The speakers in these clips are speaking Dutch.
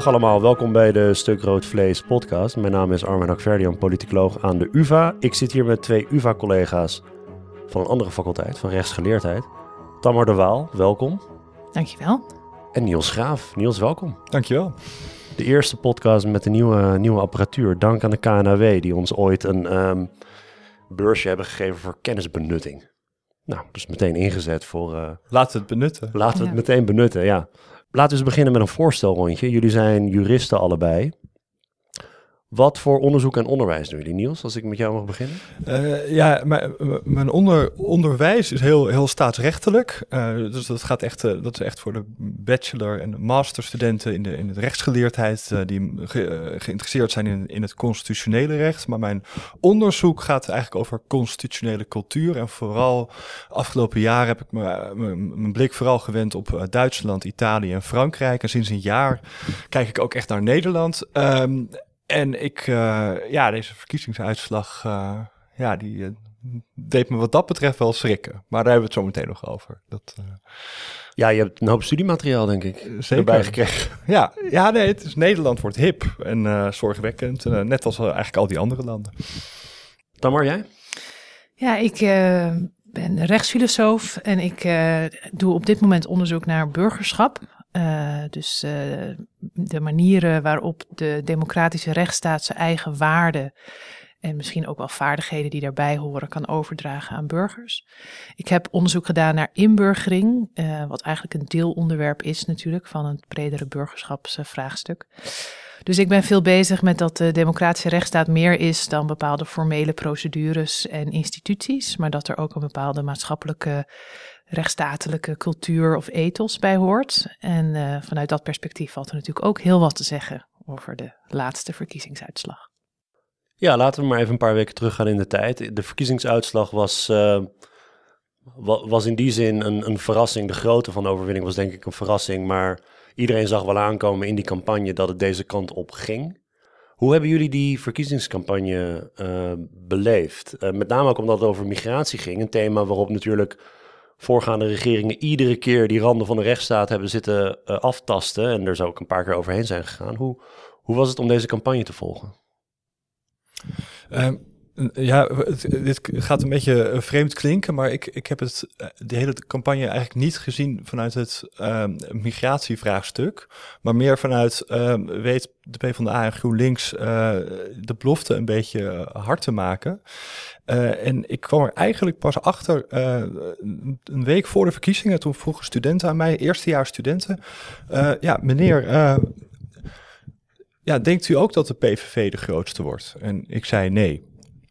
Dag allemaal, welkom bij de Stuk Rood Vlees podcast. Mijn naam is Armin Hakverdian, politicoloog aan de UvA. Ik zit hier met twee UvA-collega's van een andere faculteit, van rechtsgeleerdheid. Tamar de Waal, welkom. Dankjewel. En Niels Graaf. Niels, welkom. Dankjewel. De eerste podcast met de nieuwe, nieuwe apparatuur. Dank aan de KNAW die ons ooit een ehm, beursje hebben gegeven voor kennisbenutting. Nou, dus meteen ingezet voor... Uh, laten we het benutten. Laten we het meteen benutten, ja. Laten we eens beginnen met een voorstelrondje. Jullie zijn juristen allebei. Wat voor onderzoek en onderwijs doen jullie, Niels, als ik met jou mag beginnen? Uh, ja, mijn, mijn onder, onderwijs is heel, heel staatsrechtelijk. Uh, dus dat, gaat echt, uh, dat is echt voor de bachelor- en masterstudenten in de, in de rechtsgeleerdheid die ge, geïnteresseerd zijn in, in het constitutionele recht. Maar mijn onderzoek gaat eigenlijk over constitutionele cultuur. En vooral afgelopen jaar heb ik mijn blik vooral gewend op Duitsland, Italië en Frankrijk. En sinds een jaar kijk ik ook echt naar Nederland. Um, en ik, uh, ja, deze verkiezingsuitslag, uh, ja, die uh, deed me wat dat betreft wel schrikken. Maar daar hebben we het zo meteen nog over. Dat, ja, je hebt een hoop studiemateriaal, denk ik, zeker. erbij gekregen. Ja, ja nee, het is, Nederland wordt hip en zorgwekkend. net als eigenlijk al die andere landen. Tamar, jij? Ja, ik ben rechtsfilosoof en ik doe op dit moment onderzoek naar burgerschap. Uh, dus uh, de manieren waarop de democratische rechtsstaat zijn eigen waarden en misschien ook wel vaardigheden die daarbij horen kan overdragen aan burgers. Ik heb onderzoek gedaan naar inburgering, uh, wat eigenlijk een deelonderwerp is natuurlijk van het bredere burgerschapsvraagstuk. Dus ik ben veel bezig met dat de democratische rechtsstaat meer is dan bepaalde formele procedures en instituties, maar dat er ook een bepaalde maatschappelijke rechtsstatelijke cultuur of ethos bij hoort. En uh, vanuit dat perspectief valt er natuurlijk ook heel wat te zeggen over de laatste verkiezingsuitslag. Ja, laten we maar even een paar weken teruggaan in de tijd. De verkiezingsuitslag was, uh, was in die zin een, een verrassing. De grootte van de overwinning was denk ik een verrassing. Maar iedereen zag wel aankomen in die campagne dat het deze kant op ging. Hoe hebben jullie die verkiezingscampagne uh, beleefd? met name ook omdat het over migratie ging. Een thema waarop natuurlijk voorgaande regeringen iedere keer die randen van de rechtsstaat hebben zitten uh, aftasten en er zo ook een paar keer overheen zijn gegaan. Hoe, hoe was het om deze campagne te volgen? Um, ja, dit gaat een beetje eh, vreemd klinken, maar ik, ik heb het, eh, de hele campagne eigenlijk niet gezien vanuit het uh, migratievraagstuk, maar meer vanuit, uh, weet de PvdA en GroenLinks uh, de belofte een beetje hard te maken. En ik kwam er eigenlijk pas achter een week voor de verkiezingen, toen vroegen studenten aan mij, eerstejaars studenten, ja meneer, ja, denkt u ook dat de PVV de grootste wordt? En ik zei nee.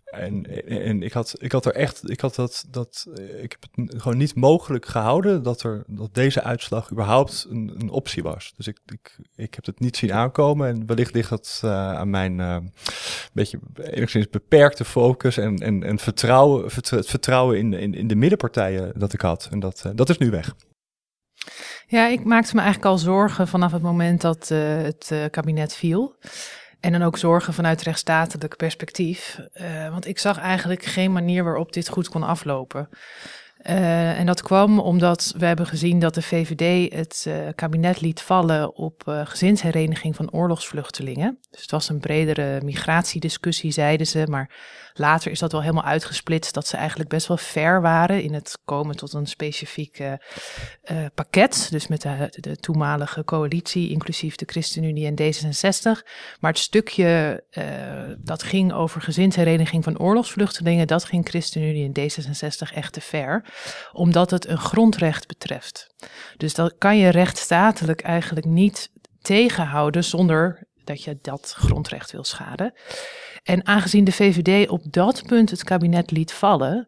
En, en ik, had, ik had er echt, ik had dat, dat, ik heb het gewoon niet mogelijk gehouden dat, er, dat deze uitslag überhaupt een, een optie was. Dus ik, ik, ik heb het niet zien aankomen en wellicht ligt dat uh, aan mijn uh, beetje enigszins beperkte focus en, en, en vertrouwen, het vertrouwen in, in, de middenpartijen dat ik had. En dat, uh, dat is nu weg. Ja, ik maakte me eigenlijk al zorgen vanaf het moment dat het kabinet viel. En dan ook zorgen vanuit rechtsstatelijk perspectief. Uh, want ik zag eigenlijk geen manier waarop dit goed kon aflopen. Uh, en dat kwam omdat we hebben gezien dat de VVD het uh, kabinet liet vallen op uh, gezinshereniging van oorlogsvluchtelingen. Dus het was een bredere migratiediscussie, zeiden ze. Maar later is dat wel helemaal uitgesplitst dat ze eigenlijk best wel ver waren in het komen tot een specifiek pakket. Dus met de, de, toenmalige coalitie, inclusief de ChristenUnie en D66. Maar het stukje dat ging over gezinshereniging van oorlogsvluchtelingen, dat ging ChristenUnie en D66 echt te ver omdat het een grondrecht betreft. Dus dat kan je rechtsstatelijk eigenlijk niet tegenhouden zonder dat je dat grondrecht wil schaden. En aangezien de VVD op dat punt het kabinet liet vallen,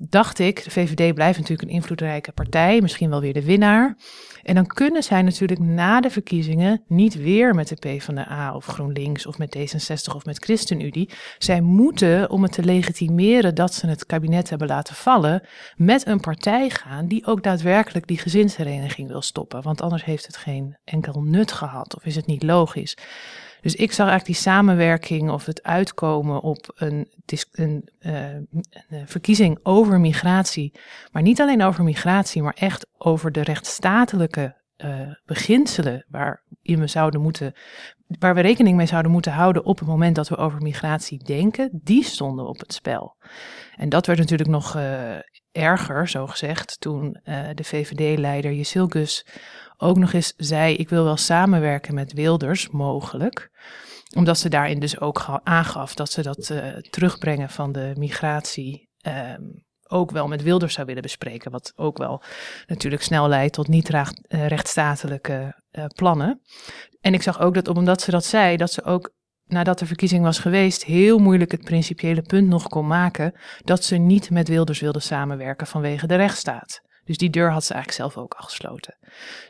dacht ik, de VVD blijft natuurlijk een invloedrijke partij, misschien wel weer de winnaar. En dan kunnen zij natuurlijk na de verkiezingen niet weer met de PvdA of GroenLinks of met D66 of met ChristenUnie. Zij moeten, om het te legitimeren dat ze het kabinet hebben laten vallen, met een partij gaan die ook daadwerkelijk die gezinshereniging wil stoppen. Want anders heeft het geen enkel nut gehad of is het niet logisch. Dus ik zag eigenlijk die samenwerking of het uitkomen op een, een, uh, een, verkiezing over migratie. Maar niet alleen over migratie, maar echt over de rechtsstatelijke beginselen waarin we zouden moeten, waar we rekening mee zouden moeten houden op het moment dat we over migratie denken, die stonden op het spel. En dat werd natuurlijk nog erger, zo gezegd, toen de VVD-leider Jesilgus ook nog eens zei: Ik wil wel samenwerken met Wilders, mogelijk omdat ze daarin dus ook aangaf dat ze dat uh, terugbrengen van de migratie um, ook wel met Wilders zou willen bespreken. Wat ook wel natuurlijk snel leidt tot niet uh, rechtsstatelijke uh, plannen. En ik zag ook dat omdat ze dat zei, dat ze ook nadat de verkiezing was geweest, heel moeilijk het principiële punt nog kon maken dat ze niet met Wilders wilde samenwerken vanwege de rechtsstaat. Dus die deur had ze eigenlijk zelf ook al gesloten.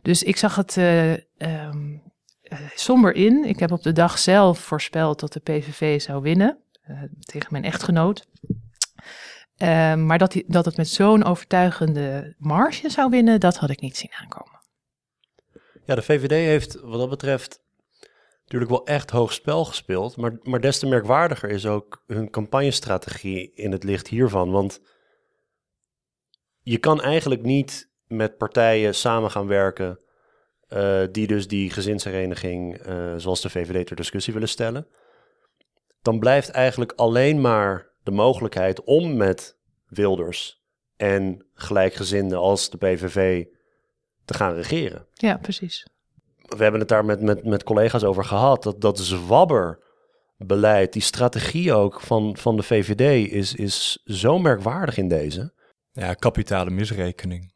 Dus ik zag het uh, um, uh, somber in. Ik heb op de dag zelf voorspeld dat de PVV zou winnen uh, tegen mijn echtgenoot. Uh, maar dat, die, dat het met zo'n overtuigende marge zou winnen, dat had ik niet zien aankomen. Ja, de VVD heeft wat dat betreft natuurlijk wel echt hoog spel gespeeld. Maar, maar des te merkwaardiger is ook hun campagnestrategie in het licht hiervan. Want je kan eigenlijk niet met partijen samen gaan werken uh, die dus die gezinshereniging, uh, zoals de VVD, ter discussie willen stellen. Dan blijft eigenlijk alleen maar de mogelijkheid om met Wilders en gelijkgezinden als de PVV te gaan regeren. Ja, precies. We hebben het daar met, met, met collega's over gehad. Dat, dat zwabberbeleid, die strategie ook van, van de VVD is, is zo merkwaardig in deze. Ja, kapitale misrekening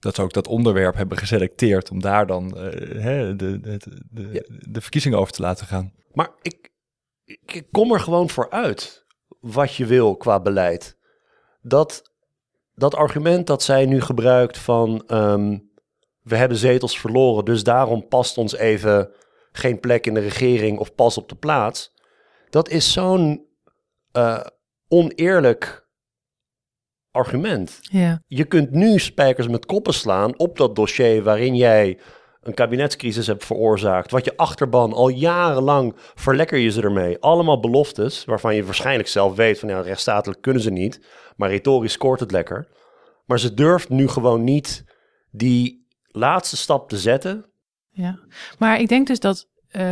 dat ze ook dat onderwerp hebben geselecteerd om daar dan uh, hè, de, de, de, de, verkiezingen over te laten gaan. Maar ik, ik kom er gewoon voor uit wat je wil qua beleid. Dat, dat argument dat zij nu gebruikt van um, we hebben zetels verloren, dus daarom past ons even geen plek in de regering of pas op de plaats. Dat is zo'n uh, oneerlijk argument. Ja. Je kunt nu spijkers met koppen slaan op dat dossier waarin jij een kabinetscrisis hebt veroorzaakt. Wat je achterban al jarenlang verlekker je ze ermee. Allemaal beloftes waarvan je waarschijnlijk zelf weet van ja, rechtsstatelijk kunnen ze niet. Maar retorisch scoort het lekker. Maar ze durft nu gewoon niet die laatste stap te zetten. Ja, maar ik denk dus dat uh,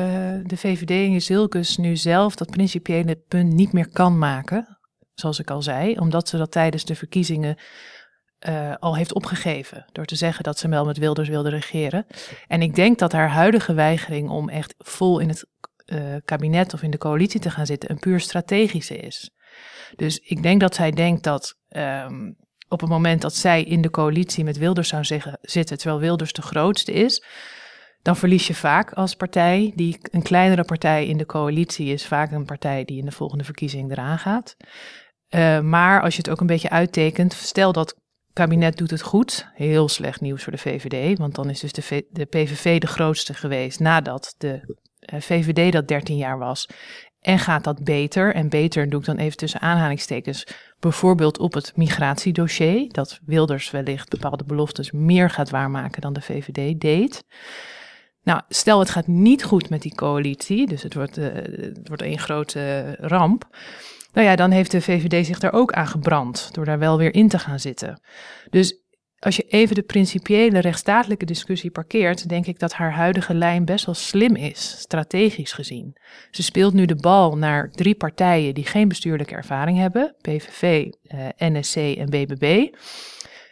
de VVD en Jezilkus nu zelf dat principiële punt niet meer kan maken zoals ik al zei, omdat ze dat tijdens de verkiezingen uh, al heeft opgegeven. Door te zeggen dat ze wel met Wilders wilde regeren. En ik denk dat haar huidige weigering om echt vol in het uh, kabinet of in de coalitie te gaan zitten een puur strategische is. Dus ik denk dat zij denkt dat um, op het moment dat zij in de coalitie met Wilders zou zeggen, zitten, terwijl Wilders de grootste is, dan verlies je vaak als partij. Die een kleinere partij in de coalitie is vaak een partij die in de volgende verkiezing eraan gaat. Uh, maar als je het ook een beetje uittekent, stel dat kabinet doet het goed, heel slecht nieuws voor de VVD, want dan is dus de, de PVV de grootste geweest nadat de uh, VVD dat 13 jaar was. En gaat dat beter? En beter doe ik dan even tussen aanhalingstekens, bijvoorbeeld op het migratiedossier, dat Wilders wellicht bepaalde beloftes meer gaat waarmaken dan de VVD deed. Nou, stel het gaat niet goed met die coalitie, dus het wordt, uh, het wordt een grote ramp. Nou ja, dan heeft de VVD zich daar ook aan gebrand door daar wel weer in te gaan zitten. Dus als je even de principiële rechtsstatelijke discussie parkeert, denk ik dat haar huidige lijn best wel slim is, strategisch gezien. Ze speelt nu de bal naar drie partijen die geen bestuurlijke ervaring hebben: PVV, eh, NSC en BBB.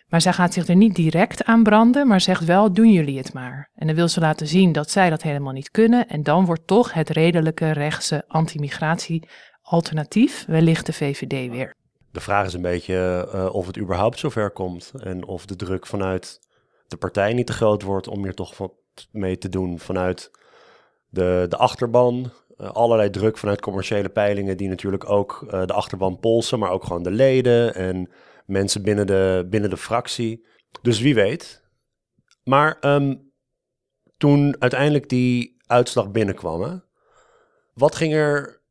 Maar zij gaat zich er niet direct aan branden, maar zegt wel: doen jullie het maar. En dan wil ze laten zien dat zij dat helemaal niet kunnen. En dan wordt toch het redelijke rechtse anti-migratie alternatief wellicht de VVD weer. De vraag is een beetje uh, of het überhaupt zover komt en of de druk vanuit de partij niet te groot wordt om hier toch wat mee te doen vanuit de, de achterban. Uh, allerlei druk vanuit commerciële peilingen die natuurlijk ook uh, de achterban polsen, maar ook gewoon de leden en mensen binnen de, binnen de fractie. Dus wie weet. Maar um, toen uiteindelijk die uitslag binnenkwam, wat ging er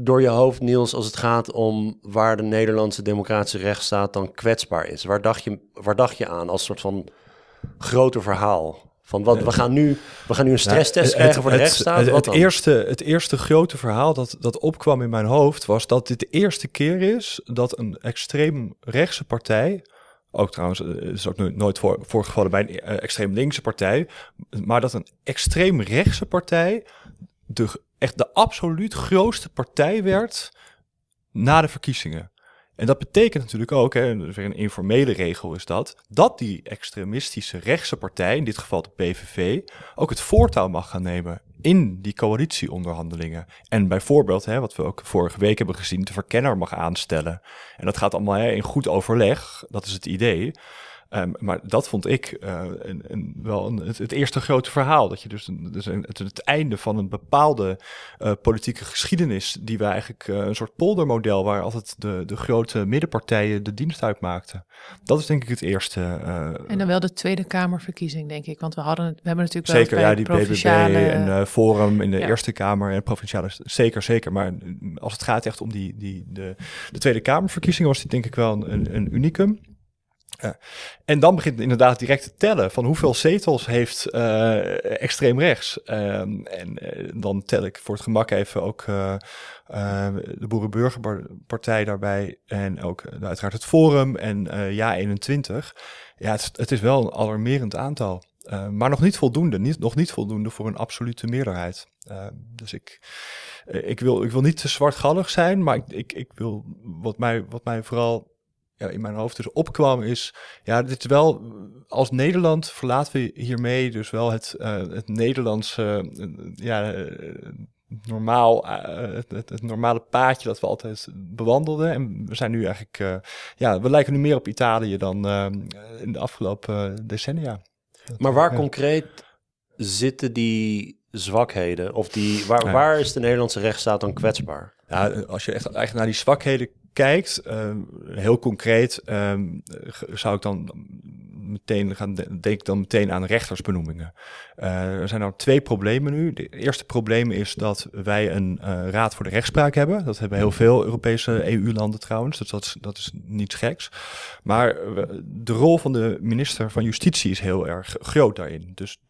door je hoofd, Niels, als het gaat om waar de Nederlandse democratische rechtsstaat dan kwetsbaar is? Waar dacht je, waar dacht je aan als soort van groter verhaal? Van wat, we, gaan nu, we gaan nu een stresstest krijgen voor de rechtsstaat. Het, het, het eerste, het eerste grote verhaal dat, dat opkwam in mijn hoofd was dat dit de eerste keer is dat een extreem rechtse partij ook trouwens, het is ook nooit voor, voorgevallen bij een extreem linkse partij, maar dat een extreem rechtse partij de, echt de absoluut grootste partij werd na de verkiezingen. En dat betekent natuurlijk ook, hè, een informele regel is dat, dat die extremistische rechtse partij, in dit geval de PVV, ook het voortouw mag gaan nemen in die coalitieonderhandelingen. En bijvoorbeeld, hè, wat we ook vorige week hebben gezien, de verkenner mag aanstellen. En dat gaat allemaal hè, in goed overleg, dat is het idee. Ehm, maar dat vond ik uh, een, een, wel een, het, eerste grote verhaal. Dat je dus, dus het, het, einde van een bepaalde uh, politieke geschiedenis, die we eigenlijk uh, een soort poldermodel, waar altijd de, de grote middenpartijen de dienst uitmaakten. Dat is denk ik het eerste. en dan wel de Tweede Kamerverkiezing, denk ik. Want we, hadden, we hebben natuurlijk wel zeker, ja, die provinciale... BBB en Forum in de Eerste Kamer en provinciale. Zeker, zeker. Maar als het gaat echt om die, die, de, de Tweede Kamerverkiezingen, was dit denk ik wel een, een unicum. En dan begint inderdaad direct te tellen van hoeveel zetels heeft uh, extreem rechts. Uh, en uh, dan tel ik voor het gemak even ook uh, de Boerenburgerpartij daarbij. En ook uiteraard het Forum en Ja 21. Ja, het, het, is wel een alarmerend aantal. maar nog niet voldoende. Niet, nog niet voldoende voor een absolute meerderheid. dus ik, ik, wil, ik wil niet te zwartgallig zijn, maar ik, ik, ik wil wat mij, wat mij vooral ja, in mijn hoofd dus opkwam, is ja, dit is wel als Nederland verlaten we hiermee dus wel het, uh, het Nederlandse uh, ja, uh, normaal, het, het, het, normale paadje dat we altijd bewandelden. En we zijn nu eigenlijk, ja, we lijken nu meer op Italië dan in de afgelopen decennia. maar waar concreet zitten die zwakheden? Of die, waar, waar is de Nederlandse rechtsstaat dan kwetsbaar? Ja, als je echt eigenlijk naar die zwakheden kijkt, ehm, heel concreet, ehm, zou ik dan meteen gaan, denk ik dan meteen aan rechtersbenoemingen. Uh, er zijn nou twee problemen nu. Het eerste probleem is dat wij een uh, raad voor de rechtspraak hebben. Dat hebben heel veel Europese EU-landen trouwens, dus dat is, dat is niets geks. Maar de rol van de minister van Justitie is heel erg groot daarin. Dus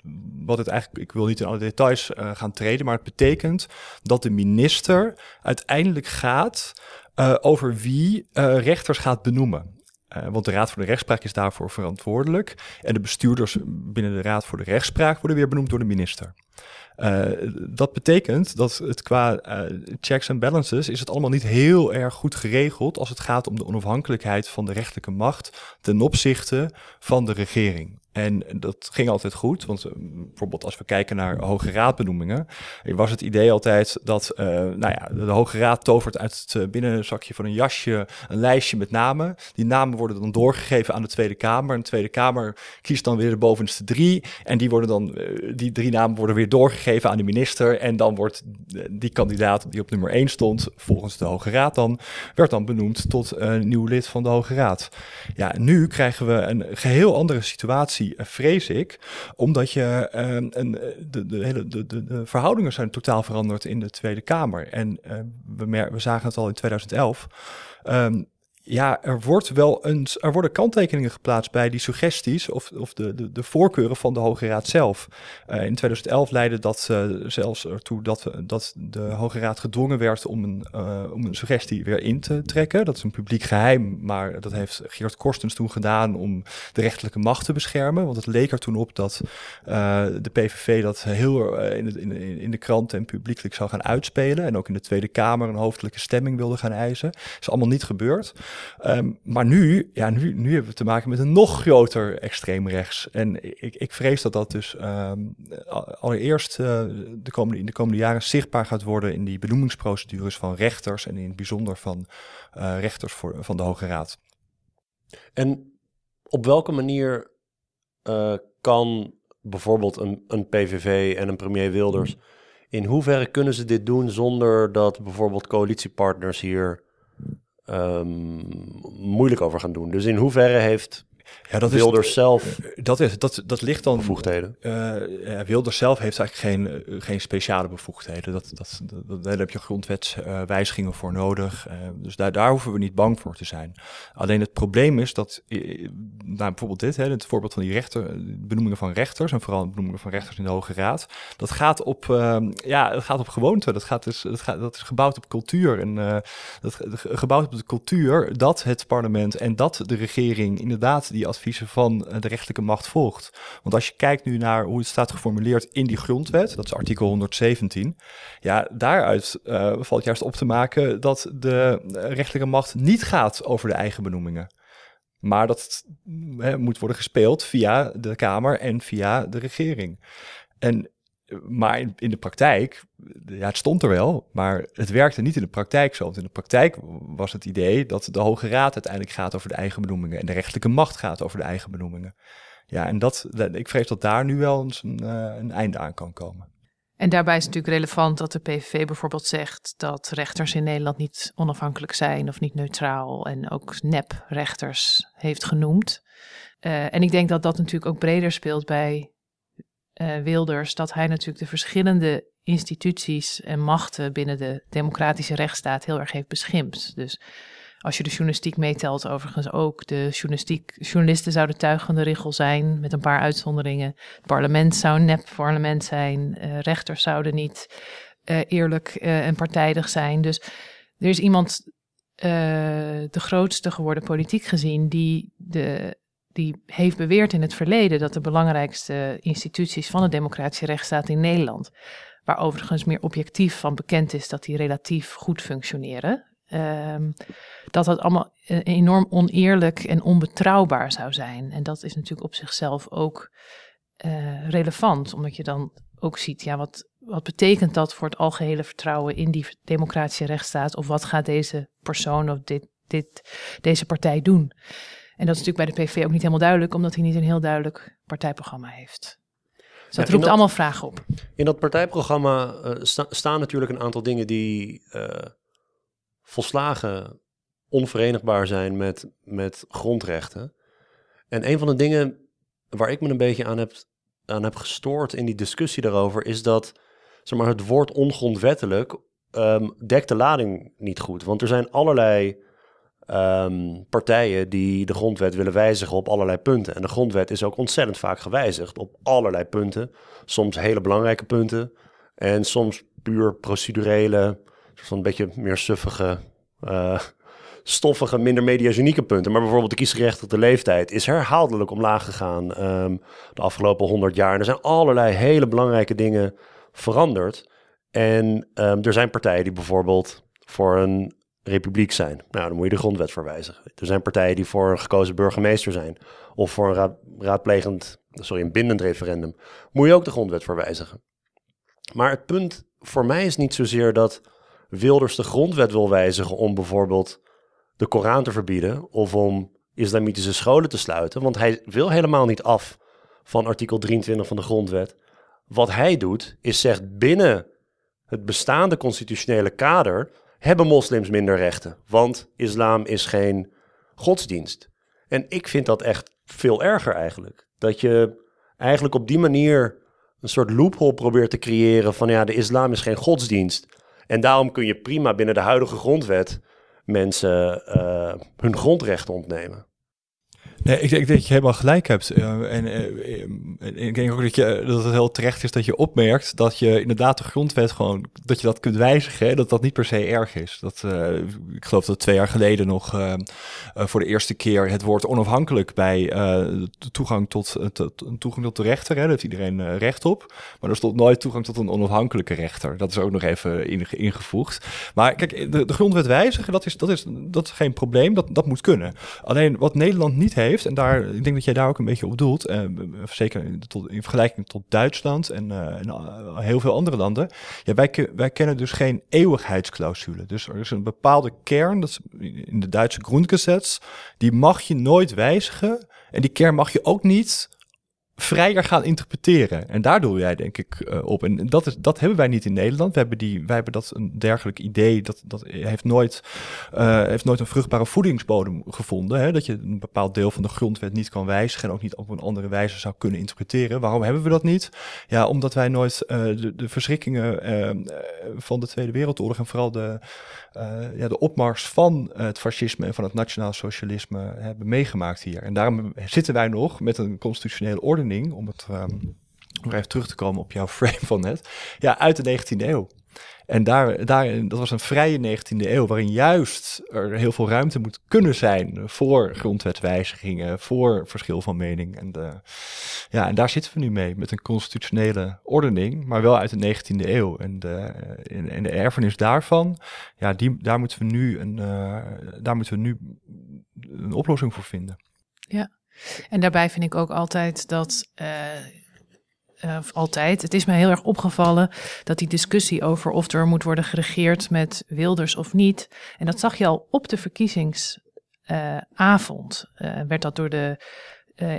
wat het eigenlijk, ik wil niet in alle details gaan treden, maar het betekent dat de minister uiteindelijk gaat uh, over wie uh, rechters gaat benoemen. Uh, want de Raad voor de Rechtspraak is daarvoor verantwoordelijk. En de bestuurders binnen de Raad voor de Rechtspraak worden weer benoemd door de minister. Dat betekent dat het qua checks en balances is het allemaal niet heel erg goed geregeld als het gaat om de onafhankelijkheid van de rechterlijke macht ten opzichte van de regering. En dat ging altijd goed, want uh, bijvoorbeeld als we kijken naar Hoge Raadbenoemingen, was het idee altijd dat uh, nou ja, de Hoge Raad tovert uit het binnenzakje van een jasje een lijstje met namen. Die namen worden dan doorgegeven aan de Tweede Kamer. En de Tweede Kamer kiest dan weer de bovenste drie. En die, worden dan, die drie namen worden weer doorgegeven aan de minister. En dan wordt die kandidaat die op nummer één stond, volgens de Hoge Raad dan, werd dan benoemd tot een nieuw lid van de Hoge Raad. Ja, nu krijgen we een geheel andere situatie eh, vrees ik. Omdat je uh, een, eh, de, de, hele, de, de, de, verhoudingen zijn totaal veranderd in de Tweede Kamer. En we, we zagen het al in 2011. Um, ja, er, wordt wel een, er worden kanttekeningen geplaatst bij die suggesties of, of de, de, de voorkeuren van de Hoge Raad zelf. Uh, in 2011 leidde dat uh, zelfs ertoe dat, dat de Hoge Raad gedwongen werd om een, uh, om een suggestie weer in te trekken. Dat is een publiek geheim, maar dat heeft Geert Korstens toen gedaan om de rechterlijke macht te beschermen. Want het leek er toen op dat de PVV dat heel in, de, in, in de krant en publiekelijk zou gaan uitspelen. En ook in de Tweede Kamer een hoofdelijke stemming wilde gaan eisen. is allemaal niet gebeurd. Um, maar nu, ja, nu, nu hebben we te maken met een nog groter extreem rechts. En ik, ik vrees dat dat dus um, allereerst uh, de komende, in de komende jaren zichtbaar gaat worden in die benoemingsprocedures van rechters en in het bijzonder van uh, rechters voor, van de Hoge Raad. En op welke manier uh, kan bijvoorbeeld een, een PVV en een premier Wilders, in hoeverre kunnen ze dit doen zonder dat bijvoorbeeld coalitiepartners hier um, moeilijk over gaan doen. Dus in hoeverre heeft ja, dat Wilders is, zelf. Eh, dat, is, dat, dat ligt dan. Bevoegdheden. Uh, Wilders zelf heeft eigenlijk geen, uh, geen speciale bevoegdheden. Dat, dat, dat, daar heb je grondwetswijzigingen voor nodig. Uh, dus daar, daar hoeven we niet bang voor te zijn. Alleen het probleem is dat. Nou, bijvoorbeeld dit, hè, het voorbeeld van die rechter, benoemingen van rechters. En vooral benoemingen van rechters in de Hoge Raad. Dat gaat op, ehm, ja, dat gaat op gewoonte. Dat, gaat dus, dat, gaat, dat is gebouwd op cultuur. En dat gebouwd op de cultuur dat het parlement en dat de regering inderdaad die adviezen van de rechterlijke macht volgt. Want als je kijkt nu naar hoe het staat geformuleerd in die grondwet, dat is artikel 117, ja, daaruit valt juist op te maken dat de rechterlijke macht niet gaat over de eigen benoemingen. Maar dat moet worden gespeeld via de Kamer en via de regering. En, maar in, de praktijk, ja, het stond er wel, maar het werkte niet in de praktijk zo. Want in de praktijk was het idee dat de Hoge Raad uiteindelijk gaat over de eigen benoemingen en de rechterlijke macht gaat over de eigen benoemingen. Ja, en dat, ik vrees dat daar nu wel eens een, eh, een einde aan kan komen. En daarbij is natuurlijk relevant dat de PVV bijvoorbeeld zegt dat rechters in Nederland niet onafhankelijk zijn of niet neutraal en ook nep-rechters heeft genoemd. Uh, en ik denk dat dat natuurlijk ook breder speelt bij uh, Wilders, dat hij natuurlijk de verschillende instituties en machten binnen de democratische rechtsstaat heel erg heeft beschimpt. Dus als je de journalistiek meetelt, overigens ook. De journalistiek, journalisten zouden tuigende richel zijn, met een paar uitzonderingen. Het parlement zou een nep-parlement zijn. Uh, rechters zouden niet uh, eerlijk en partijdig zijn. Dus er is iemand, de grootste geworden politiek gezien, die, de, die heeft beweerd in het verleden dat de belangrijkste instituties van de democratische rechtsstaat in Nederland, waar overigens meer objectief van bekend is dat die relatief goed functioneren, Ehm, dat dat allemaal eh, enorm oneerlijk en onbetrouwbaar zou zijn. En dat is natuurlijk op zichzelf ook uh, relevant, omdat je dan ook ziet, ja, wat, wat betekent dat voor het algehele vertrouwen in die democratische rechtsstaat? Of wat gaat deze persoon of dit, dit, deze partij doen? En dat is natuurlijk bij de PV ook niet helemaal duidelijk, omdat hij niet een heel duidelijk partijprogramma heeft. Dus dat roept allemaal vragen op. In dat partijprogramma uh, staan natuurlijk een aantal dingen die volslagen onverenigbaar zijn met, met grondrechten. En een van de dingen waar ik me een beetje aan heb, aan heb gestoord in die discussie daarover, is dat zeg maar, het woord ongrondwettelijk um, dekt de lading niet goed. Want er zijn allerlei um, partijen die de grondwet willen wijzigen op allerlei punten. En de grondwet is ook ontzettend vaak gewijzigd op allerlei punten. Soms hele belangrijke punten en soms puur procedurele van een beetje meer suffige, uh, stoffige, minder mediagenieke punten. Maar bijvoorbeeld de kiesgerechtigde leeftijd is herhaaldelijk omlaag gegaan um, de afgelopen honderd jaar. En er zijn allerlei hele belangrijke dingen veranderd. En um, er zijn partijen die bijvoorbeeld voor een republiek zijn. Nou, dan moet je de grondwet verwijzigen. Er zijn partijen die voor een gekozen burgemeester zijn. Of voor een raad, raadplegend, sorry, een bindend referendum. Moet je ook de grondwet verwijzigen. Maar het punt voor mij is niet zozeer dat Wilders de grondwet wil wijzigen om bijvoorbeeld de Koran te verbieden of om islamitische scholen te sluiten. Want hij wil helemaal niet af van artikel 23 van de grondwet. Wat hij doet, is zegt binnen het bestaande constitutionele kader hebben moslims minder rechten. Want islam is geen godsdienst. En ik vind dat echt veel erger eigenlijk. Dat je eigenlijk op die manier een soort loophole probeert te creëren van ja, de islam is geen godsdienst. En daarom kun je prima binnen de huidige grondwet mensen uh, hun grondrechten ontnemen. Nee, ik denk dat je helemaal gelijk hebt. Uh, en uh, ik denk ook dat, je, dat het heel terecht is dat je opmerkt dat je inderdaad de grondwet gewoon, dat je dat kunt wijzigen, dat dat niet per se erg is. Dat, ik geloof dat twee jaar geleden nog voor de eerste keer het woord onafhankelijk bij de toegang tot, toegang tot de rechter, hè, daar heeft iedereen recht op. Maar er stond nooit toegang tot een onafhankelijke rechter. Dat is ook nog even ingevoegd. Maar kijk, de, grondwet wijzigen, dat is, dat, is, dat geen probleem, dat, dat moet kunnen. Alleen wat Nederland niet heeft, en daar, ik denk dat jij daar ook een beetje op doelt, uh, zeker tot, in vergelijking tot Duitsland en, en uh, heel veel andere landen. Ja, wij, wij kennen dus geen eeuwigheidsclausule. Dus er is een bepaalde kern, dat in de Duitse Grundgesetz, die mag je nooit wijzigen. En die kern mag je ook niet vrijer gaan interpreteren. En daar doe jij denk ik uh, op. En dat, is, dat hebben wij niet in Nederland. We hebben, die, wij hebben dat een dergelijk idee. Dat, dat heeft, nooit, uh, heeft nooit een vruchtbare voedingsbodem gevonden. Hè? Dat je een bepaald deel van de grondwet niet kan wijzigen. En ook niet op een andere wijze zou kunnen interpreteren. Waarom hebben we dat niet? Ja, omdat wij nooit uh, de, de verschrikkingen van de Tweede Wereldoorlog. En vooral de, ja, de opmars van het fascisme en van het nationaal socialisme hebben meegemaakt hier. En daarom zitten wij nog met een constitutionele ordening om het um, nog even terug te komen op jouw frame van net. Ja, uit de 19e eeuw. En daar, daar, dat was een vrije 19e eeuw, waarin juist er heel veel ruimte moet kunnen zijn voor grondwetswijzigingen, voor verschil van mening. En, de, ja, en daar zitten we nu mee, met een constitutionele ordening, maar wel uit de 19e eeuw. En de, en, de erfenis daarvan, ja, die, daar, moeten we nu een, uh, daar moeten we nu een oplossing voor vinden. Ja, en daarbij vind ik ook altijd dat. Uh, uh, altijd. Het is me heel erg opgevallen dat die discussie over of er moet worden geregeerd met Wilders of niet. En dat zag je al op de verkiezingsavond. Uh, werd dat door de.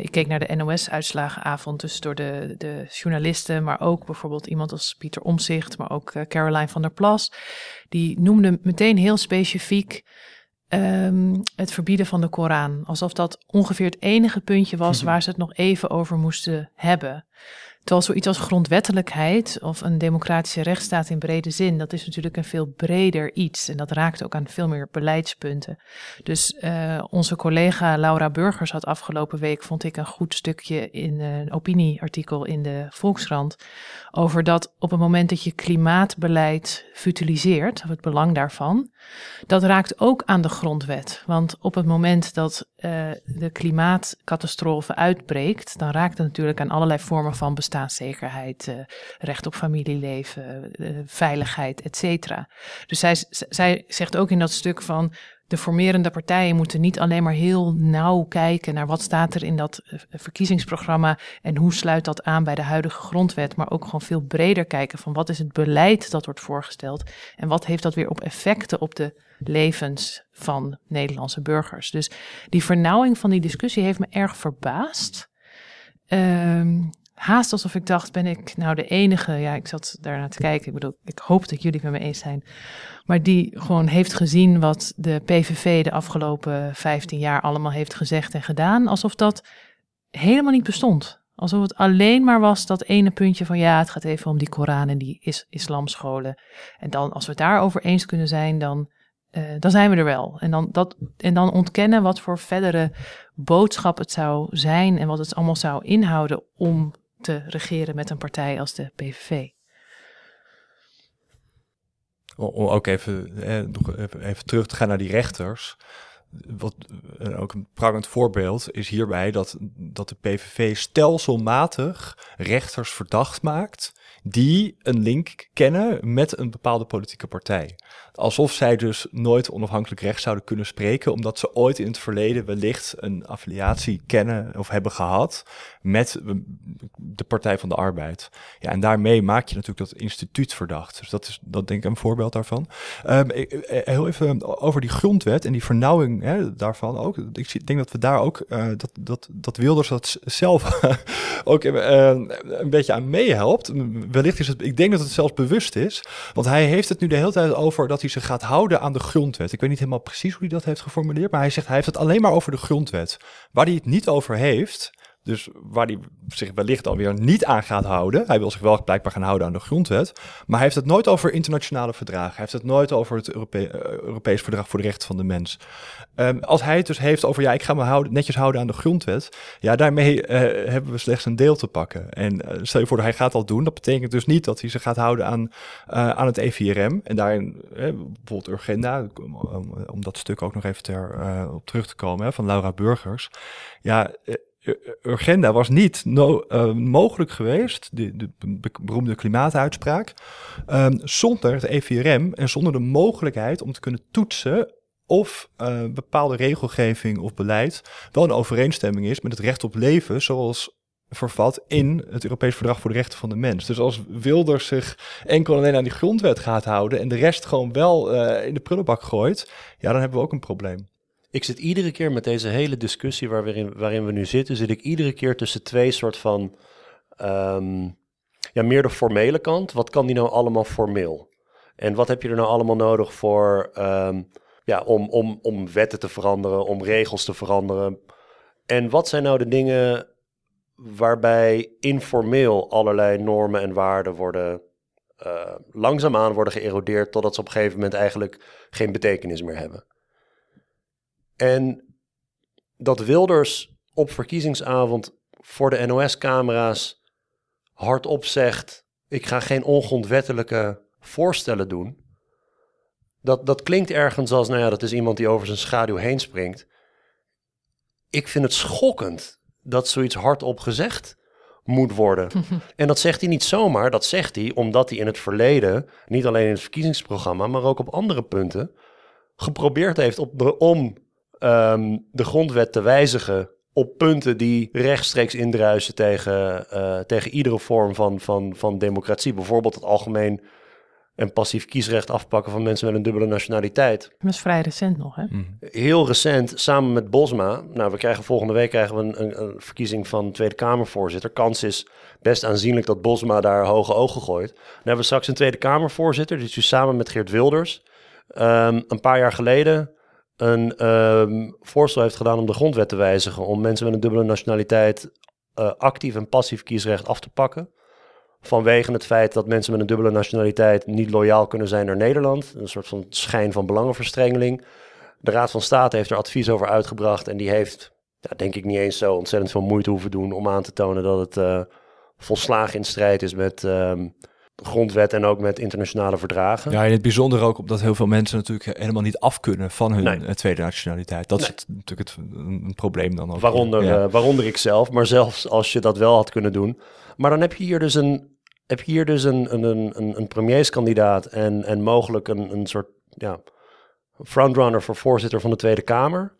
ik keek naar de NOS-uitslagenavond, dus door de, de journalisten, maar ook bijvoorbeeld iemand als Pieter Omzicht, maar ook Caroline van der Plas. Die noemde meteen heel specifiek um, het verbieden van de Koran. Alsof dat ongeveer het enige puntje was waar ze het nog even over moesten hebben. Terwijl zoiets als grondwettelijkheid of een democratische rechtsstaat in brede zin, dat is natuurlijk een veel breder iets. En dat raakt ook aan veel meer beleidspunten. Dus uh, onze collega Laura Burgers had afgelopen week, vond ik, een goed stukje in een opinieartikel in de Volkskrant. Over dat op het moment dat je klimaatbeleid futiliseert, of het belang daarvan, dat raakt ook aan de grondwet. Want op het moment dat uh, de klimaatcatastrofe uitbreekt, dan raakt het natuurlijk aan allerlei vormen van bestaanszekerheid, uh, recht op familieleven, uh, veiligheid, et cetera. Dus zij, zij zegt ook in dat stuk van de formerende partijen moeten niet alleen maar heel nauw kijken naar wat staat er in dat verkiezingsprogramma en hoe sluit dat aan bij de huidige grondwet, maar ook gewoon veel breder kijken van wat is het beleid dat wordt voorgesteld en wat heeft dat weer op effecten op de levens van Nederlandse burgers. Dus die vernauwing van die discussie heeft me erg verbaasd. Um, haast alsof ik dacht, ben ik nou de enige, ja, ik zat daarnaar te kijken, ik bedoel, ik hoop dat jullie het met me eens zijn, maar die gewoon heeft gezien wat de PVV de afgelopen 15 jaar allemaal heeft gezegd en gedaan, alsof dat helemaal niet bestond. Alsof het alleen maar was dat ene puntje van ja, het gaat even om die Koran en die is islamscholen. En dan, als we het daarover eens kunnen zijn, dan uh, dan zijn we er wel. En dan, dat, en dan ontkennen wat voor verdere boodschap het zou zijn en wat het allemaal zou inhouden om te regeren met een partij als de PVV. Om ook even, eh, even, even terug te gaan naar die rechters wat uh, ook een prangend voorbeeld is hierbij dat, dat de PVV stelselmatig rechters verdacht maakt die een link kennen met een bepaalde politieke partij. Alsof zij dus nooit onafhankelijk recht zouden kunnen spreken, omdat ze ooit in het verleden wellicht een affiliatie kennen of hebben gehad met de Partij van de Arbeid. Ja, en daarmee maak je natuurlijk dat instituut verdacht. Dus dat is dat denk ik een voorbeeld daarvan. Um, heel even over die grondwet en die vernauwing hè, daarvan ook. Ik denk dat we daar ook, uh, dat, dat, dat Wilders dat zelf ook een beetje aan meehelpt wellicht is het, ik denk dat het zelfs bewust is. Want hij heeft het nu de hele tijd over dat hij zich gaat houden aan de grondwet. Ik weet niet helemaal precies hoe hij dat heeft geformuleerd, maar hij zegt hij heeft het alleen maar over de grondwet. Waar hij het niet over heeft, dus waar hij zich wellicht alweer niet aan gaat houden. Hij wil zich wel blijkbaar gaan houden aan de grondwet. Maar hij heeft het nooit over internationale verdragen. Hij heeft het nooit over het uh, Europees Verdrag voor de Rechten van de Mens. Um, als hij het dus heeft over, ja, ik ga me houden, netjes houden aan de grondwet. Ja, daarmee uh, hebben we slechts een deel te pakken. En uh, stel je voor, hij gaat al doen. Dat betekent dus niet dat hij zich gaat houden aan, aan het EVRM. En daarin, bijvoorbeeld Urgenda, om, om, dat stuk ook nog even ter, op terug te komen, hè, van Laura Burgers. Ja, Urgenda was niet uh, mogelijk geweest, de, de, beroemde klimaatuitspraak, um, zonder het EVRM en zonder de mogelijkheid om te kunnen toetsen of bepaalde regelgeving of beleid wel een overeenstemming is met het recht op leven, zoals vervat in het Europees Verdrag voor de Rechten van de Mens. Dus als Wilders zich enkel alleen aan die grondwet gaat houden en de rest gewoon wel in de prullenbak gooit, ja, dan hebben we ook een probleem. Ik zit iedere keer met deze hele discussie waarin, waarin we nu zitten, zit ik iedere keer tussen twee soort van, um, ja, meer de formele kant. Wat kan die nou allemaal formeel? En wat heb je er nou allemaal nodig voor, um, ja, om, om, om wetten te veranderen, om regels te veranderen? En wat zijn nou de dingen waarbij informeel allerlei normen en waarden worden uh, langzaamaan worden geërodeerd totdat ze op een gegeven moment eigenlijk geen betekenis meer hebben? En dat Wilders op verkiezingsavond voor de NOS-camera's hardop zegt: Ik ga geen ongrondwettelijke voorstellen doen. Dat, dat klinkt ergens als, nou ja, dat is iemand die over zijn schaduw heen springt. Ik vind het schokkend dat zoiets hardop gezegd moet worden. en dat zegt hij niet zomaar, dat zegt hij omdat hij in het verleden, niet alleen in het verkiezingsprogramma, maar ook op andere punten, geprobeerd heeft op de, om ehm, de grondwet te wijzigen op punten die rechtstreeks indruisen tegen, uh, tegen iedere vorm van, van, van democratie. Bijvoorbeeld het algemeen en passief kiesrecht afpakken van mensen met een dubbele nationaliteit. Dat is vrij recent nog, hè? Mhm. Heel recent, samen met Bosma. Nou, we krijgen volgende week krijgen we een, een, een, verkiezing van Tweede Kamervoorzitter. Kans is best aanzienlijk dat Bosma daar hoge ogen gooit. Dan hebben we straks een Tweede Kamervoorzitter, die is dus samen met Geert Wilders. Ehm, een paar jaar geleden een um, voorstel heeft gedaan om de grondwet te wijzigen. Om mensen met een dubbele nationaliteit uh, actief en passief kiesrecht af te pakken. Vanwege het feit dat mensen met een dubbele nationaliteit niet loyaal kunnen zijn naar Nederland. Een soort van schijn van belangenverstrengeling. De Raad van State heeft er advies over uitgebracht. En die heeft, ja, denk ik, niet eens zo ontzettend veel moeite hoeven doen om aan te tonen dat het uh, volslagen in strijd is met um, grondwet en ook met internationale verdragen. Ja, in het bijzonder ook omdat heel veel mensen natuurlijk helemaal niet af kunnen van hun nee. tweede nationaliteit. Dat nee. is natuurlijk het, een probleem dan ook. Waaronder, ja. uh, waaronder ik zelf, maar zelfs als je dat wel had kunnen doen. Maar dan heb je hier dus een, heb je hier dus een, een, een, een premierskandidaat en, en mogelijk een, een soort ja, frontrunner voor voorzitter van de Tweede Kamer.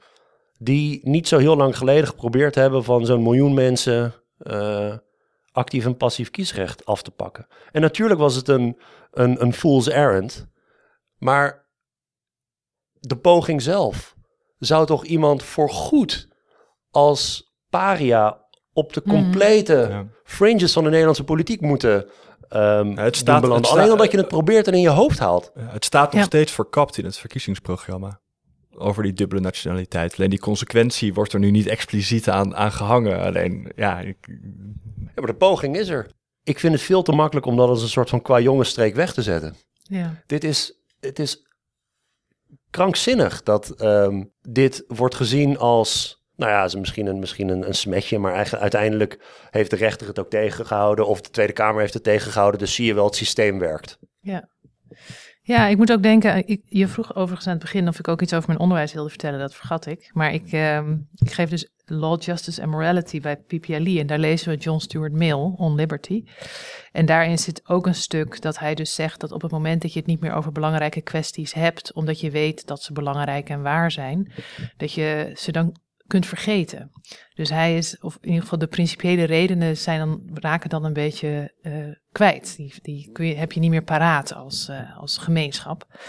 Die niet zo heel lang geleden geprobeerd hebben van zo'n miljoen mensen uh, actief en passief kiesrecht af te pakken. En natuurlijk was het een, een, een fool's errand. Maar de poging zelf zou toch iemand voorgoed als paria op de complete mm. fringes van de Nederlandse politiek moeten um, het staat. Het Alleen omdat je het probeert en in je hoofd haalt. Het staat nog ja. steeds verkapt in het verkiezingsprogramma. Over die dubbele nationaliteit. Alleen die consequentie wordt er nu niet expliciet aan, aan gehangen. Alleen, ja, ik... ja. maar de poging is er. Ik vind het veel te makkelijk om dat als een soort van qua jongensstreek weg te zetten. Ja. Dit is, het is krankzinnig dat um, dit wordt gezien als nou ja, is misschien een, misschien een, een smetje, maar eigenlijk, uiteindelijk heeft de rechter het ook tegengehouden of de Tweede Kamer heeft het tegengehouden. Dus zie je wel, het systeem werkt. Ja. Ja, ik moet ook denken, ik, je vroeg overigens aan het begin of ik ook iets over mijn onderwijs wilde vertellen, dat vergat ik. Maar ik, uh, ik geef dus Law, Justice and Morality bij PPLE en daar lezen we John Stuart Mill, On Liberty. En daarin zit ook een stuk dat hij dus zegt dat op het moment dat je het niet meer over belangrijke kwesties hebt, omdat je weet dat ze belangrijk en waar zijn, dat je ze dan kunt vergeten. Dus hij is, of in ieder geval de principiële redenen zijn dan, raken dan een beetje uh, kwijt. Die, die kun je, heb je niet meer paraat als, uh, als gemeenschap.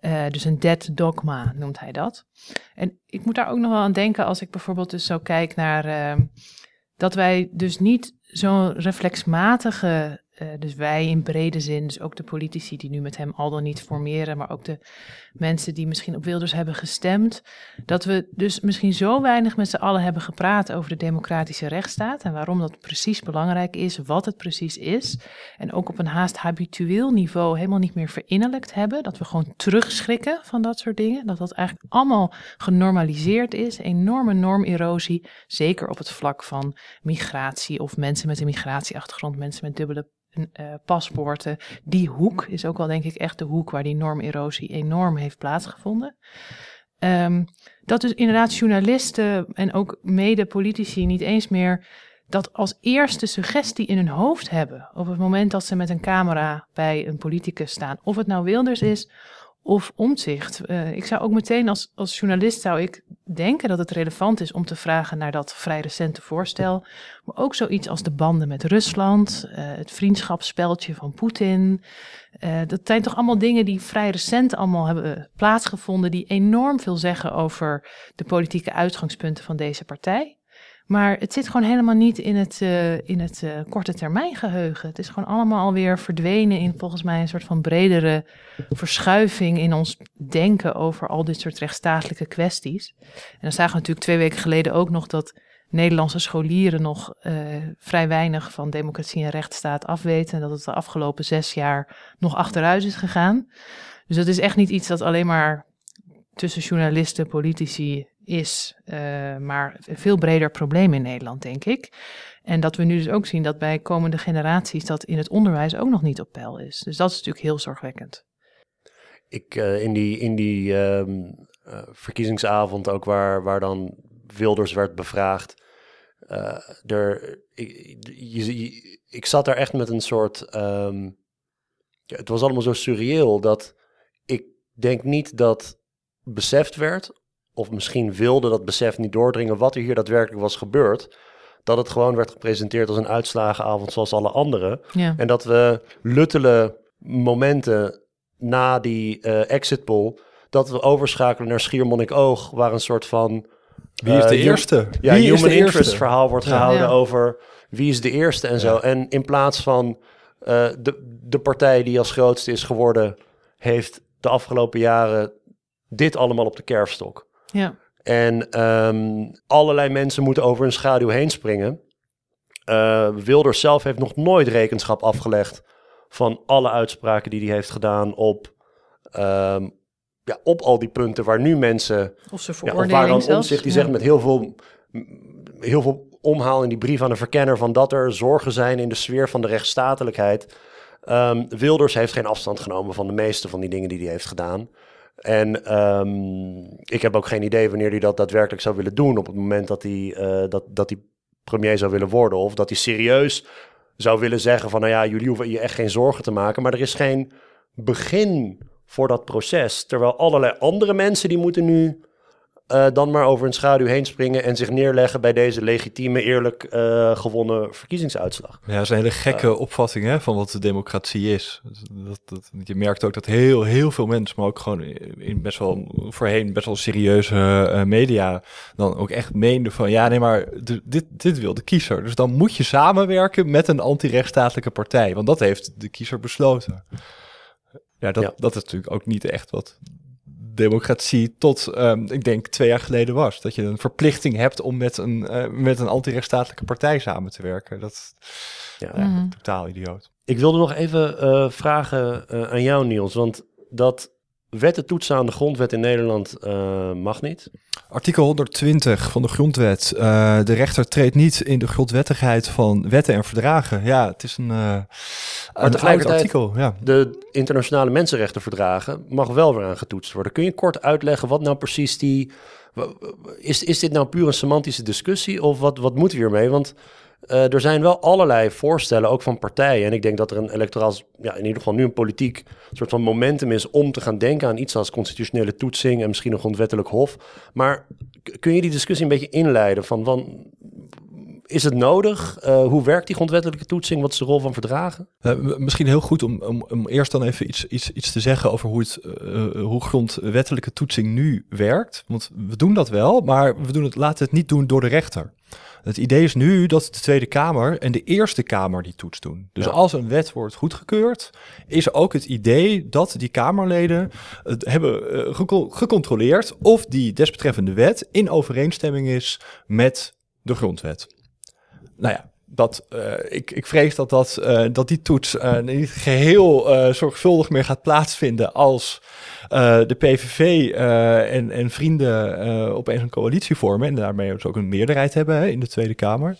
Uh, dus een dead dogma noemt hij dat. En ik moet daar ook nog wel aan denken als ik bijvoorbeeld dus zo kijk naar dat wij dus niet zo'n reflexmatige dus wij in brede zin, dus ook de politici die nu met hem al dan niet formeren, maar ook de mensen die misschien op Wilders hebben gestemd, dat we dus misschien zo weinig met z'n allen hebben gepraat over de democratische rechtsstaat en waarom dat precies belangrijk is, wat het precies is. En ook op een haast habitueel niveau helemaal niet meer verinnerlijkt hebben, dat we gewoon terugschrikken van dat soort dingen, dat dat eigenlijk allemaal genormaliseerd is, enorme normerosie, zeker op het vlak van migratie of mensen met een migratieachtergrond, mensen met dubbele uh, paspoorten. Die hoek is ook wel denk ik echt de hoek waar die normerosie enorm heeft plaatsgevonden. Um, dat dus inderdaad journalisten en ook mede-politici niet eens meer dat als eerste suggestie in hun hoofd hebben op het moment dat ze met een camera bij een politicus staan. Of het nou Wilders is of omzicht. Uh, ik zou ook meteen als, als journalist zou ik denken dat het relevant is om te vragen naar dat vrij recente voorstel. Maar ook zoiets als de banden met Rusland, uh, het vriendschapsspeltje van Poetin. Uh, dat zijn toch allemaal dingen die vrij recent allemaal hebben plaatsgevonden, die enorm veel zeggen over de politieke uitgangspunten van deze partij. Maar het zit gewoon helemaal niet in het, uh, in het uh, korte termijn geheugen. Het is gewoon allemaal alweer verdwenen in volgens mij een soort van bredere verschuiving in ons denken over al dit soort rechtsstatelijke kwesties. En dan zagen we natuurlijk twee weken geleden ook nog dat Nederlandse scholieren nog uh, vrij weinig van democratie en rechtsstaat afweten. En dat het de afgelopen zes jaar nog achteruit is gegaan. Dus dat is echt niet iets dat alleen maar tussen journalisten, politici is, maar een veel breder probleem in Nederland, denk ik. En dat we nu dus ook zien dat bij komende generaties dat in het onderwijs ook nog niet op peil is. Dus dat is natuurlijk heel zorgwekkend. Ik, in die, in die ehm, verkiezingsavond ook waar, waar dan Wilders werd bevraagd, er, ik, ik zat daar echt met een soort. Ehm, het was allemaal zo surreëel dat ik denk niet dat beseft werd, of misschien wilde dat besef niet doordringen wat er hier daadwerkelijk was gebeurd. Dat het gewoon werd gepresenteerd als een uitslagenavond zoals alle andere. Ja. En dat we luttele momenten na die uh, exit poll, dat we overschakelen naar Schiermonnikoog, waar een soort van wie is de uh, eerste? Ja, wie human interest verhaal wordt gehouden over wie is de eerste en zo. En in plaats van uh, de, de partij die als grootste is geworden, heeft de afgelopen jaren dit allemaal op de kerfstok. Ja. En um, allerlei mensen moeten over hun schaduw heen springen. Uh, Wilders zelf heeft nog nooit rekenschap afgelegd van alle uitspraken die hij heeft gedaan op um, ja, op al die punten waar nu mensen... Of ze veroordeling ja, of waar dan zich die zegt met heel veel, heel veel omhaal in die brief aan de verkenner... van dat er zorgen zijn in de sfeer van de rechtsstatelijkheid. Um, Wilders heeft geen afstand genomen van de meeste van die dingen die hij heeft gedaan. En um, ik heb ook geen idee wanneer hij dat daadwerkelijk zou willen doen... op het moment dat hij, uh, dat, dat hij premier zou willen worden. Of dat hij serieus zou willen zeggen van... nou ja, jullie hoeven je echt geen zorgen te maken. Maar er is geen begin voor dat proces. Terwijl allerlei andere mensen die moeten nu uh, dan maar over een schaduw heen springen en zich neerleggen bij deze legitieme, eerlijk uh, gewonnen verkiezingsuitslag. Ja, dat is een hele gekke uh, opvatting hè, van wat de democratie is. Dat, dat, je merkt ook dat heel, heel veel mensen, maar ook gewoon in best wel voorheen best wel serieuze media, dan ook echt meenden van ja, nee, maar dit, dit wil de kiezer. Dus dan moet je samenwerken met een anti-rechtsstatelijke partij, want dat heeft de kiezer besloten. Ja, dat, dat is natuurlijk ook niet echt wat democratie tot, um, ik denk, twee jaar geleden was. Dat je een verplichting hebt om met een, uh, met een anti-rechtsstatelijke partij samen te werken. Dat ja, ja mm. totaal idioot. Ik wilde nog even uh, vragen uh, aan jou, Niels. Want dat wetten toetsen aan de grondwet in Nederland mag niet. Artikel 120 van de grondwet. Uh, de rechter treedt niet in de grondwettigheid van wetten en verdragen. Ja, het is een, uh, een oud artikel. Ja. De internationale mensenrechtenverdragen mag wel weer aan getoetst worden. Kun je kort uitleggen wat nou precies die... Is, is dit nou puur een semantische discussie of wat, wat moeten we hiermee? Want uh, er zijn wel allerlei voorstellen, ook van partijen. En ik denk dat er een electoraal, ja, in ieder geval nu een politiek soort van momentum is om te gaan denken aan iets als constitutionele toetsing en misschien een grondwettelijk hof. Maar kun je die discussie een beetje inleiden van, is het nodig? Uh, hoe werkt die grondwettelijke toetsing? Wat is de rol van verdragen? Uh, misschien heel goed om, om, om, eerst dan even iets, iets, iets te zeggen over hoe, het, hoe grondwettelijke toetsing nu werkt. Want we doen dat wel, maar we doen het, laten het niet doen door de rechter. Het idee is nu dat de Tweede Kamer en de Eerste Kamer die toets doen. Dus als een wet wordt goedgekeurd, is ook het idee dat die Kamerleden het hebben uh, gecontroleerd of die desbetreffende wet in overeenstemming is met de grondwet. Nou ja, dat, uh, ik, ik vrees dat, dat, uh, dat die toets uh, niet geheel zorgvuldig meer gaat plaatsvinden als de PVV en, en vrienden opeens een coalitie vormen en daarmee ook een meerderheid hebben hè, in de Tweede Kamer.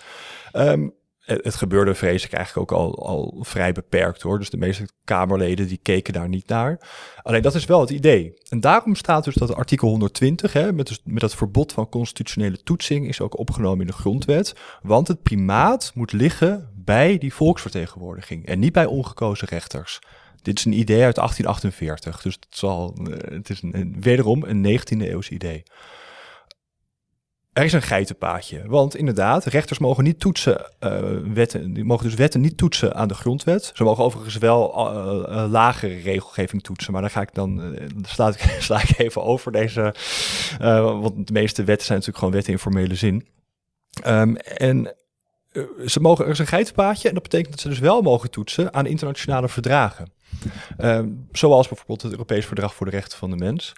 Um, het gebeurde vrees ik eigenlijk ook al, al vrij beperkt hoor. Dus de meeste Kamerleden die keken daar niet naar. Alleen dat is wel het idee. En daarom staat dus dat artikel 120, hè, met, dus, met dat verbod van constitutionele toetsing, is ook opgenomen in de grondwet. Want het primaat moet liggen bij die volksvertegenwoordiging en niet bij ongekozen rechters. Dit is een idee uit 1848, dus het, zal, eh, het is een, wederom een 19e eeuws idee. Er is een geitenpaadje. Want inderdaad, rechters mogen niet toetsen uh, wetten. Die mogen dus wetten niet toetsen aan de grondwet. Ze mogen overigens wel uh, uh, lagere regelgeving toetsen. Maar daar ga ik dan. ik, sla ik even over deze. want de meeste wetten zijn natuurlijk gewoon wetten in formele zin. Um, en ze mogen, er is een geitenpaadje. En dat betekent dat ze dus wel mogen toetsen aan internationale verdragen. Ehm, zoals bijvoorbeeld het Europees Verdrag voor de Rechten van de Mens.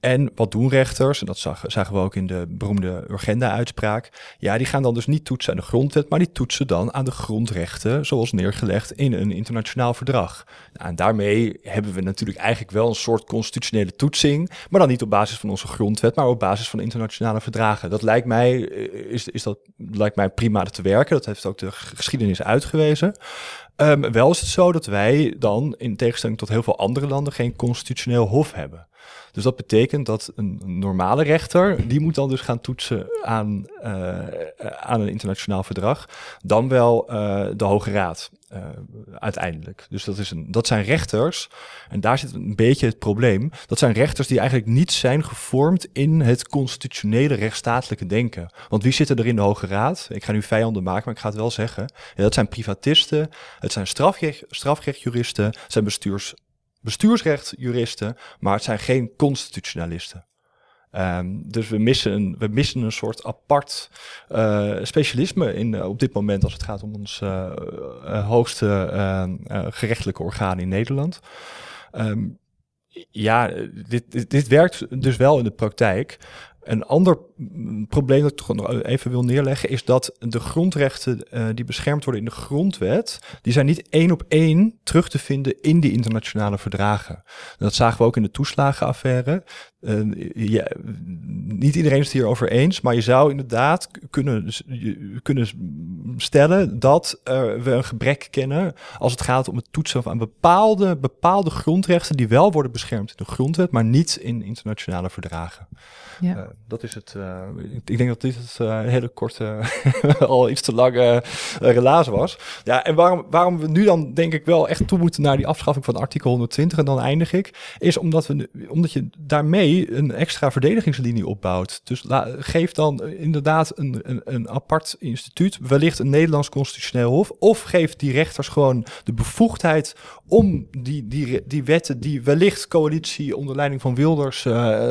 En wat doen rechters? En dat zag, zagen we ook in de beroemde Urgenda-uitspraak. Ja, die gaan dan dus niet toetsen aan de grondwet, maar die toetsen dan aan de grondrechten, zoals neergelegd in een internationaal verdrag. Nou, en daarmee hebben we natuurlijk eigenlijk wel een soort constitutionele toetsing, maar dan niet op basis van onze grondwet, maar op basis van internationale verdragen. Dat lijkt mij, eh, is, is dat, lijkt mij prima te werken. Dat heeft ook de geschiedenis uitgewezen. Um, wel is het zo dat wij dan, in tegenstelling tot heel veel andere landen, geen constitutioneel hof hebben. Dus dat betekent dat een normale rechter, die moet dan dus gaan toetsen aan, uh, aan een internationaal verdrag, dan wel uh, de Hoge Raad uh, uiteindelijk. Dus dat, is een, dat zijn rechters, en daar zit een beetje het probleem, dat zijn rechters die eigenlijk niet zijn gevormd in het constitutionele rechtsstatelijke denken. Want wie zitten er in de Hoge Raad? Ik ga nu vijanden maken, maar ik ga het wel zeggen. Ja, dat zijn privatisten, het zijn strafrecht, strafrechtjuristen, het zijn bestuurs bestuursrechtjuristen, maar het zijn geen constitutionalisten. Um, dus we missen, een, we missen een soort apart uh, specialisme in, uh, op dit moment als het gaat om ons uh, hoogste gerechtelijke orgaan in Nederland. Um, ja, dit, dit, werkt dus wel in de praktijk. Een ander probleem dat ik toch nog even wil neerleggen, is dat de grondrechten uh, die beschermd worden in de grondwet, die zijn niet één op één terug te vinden in die internationale verdragen. Dat zagen we ook in de toeslagenaffaire. Uh, ja, niet iedereen is het hierover eens, maar je zou inderdaad kunnen, kunnen stellen dat uh, we een gebrek kennen als het gaat om het toetsen van bepaalde, bepaalde grondrechten die wel worden beschermd in de grondwet, maar niet in internationale verdragen. Ja. Dat is het. Uh, ik denk dat dit het uh, hele korte, al iets te lange relaas was. Ja, en waarom, waarom we nu dan denk ik wel echt toe moeten naar die afschaffing van artikel 120, en dan eindig ik, is omdat, we, omdat je daarmee een extra verdedigingslinie opbouwt. Dus geef dan inderdaad een, een, een apart instituut, wellicht een Nederlands constitutioneel hof, of geef die rechters gewoon de bevoegdheid om die, die, die wetten die wellicht coalitie onder leiding van Wilders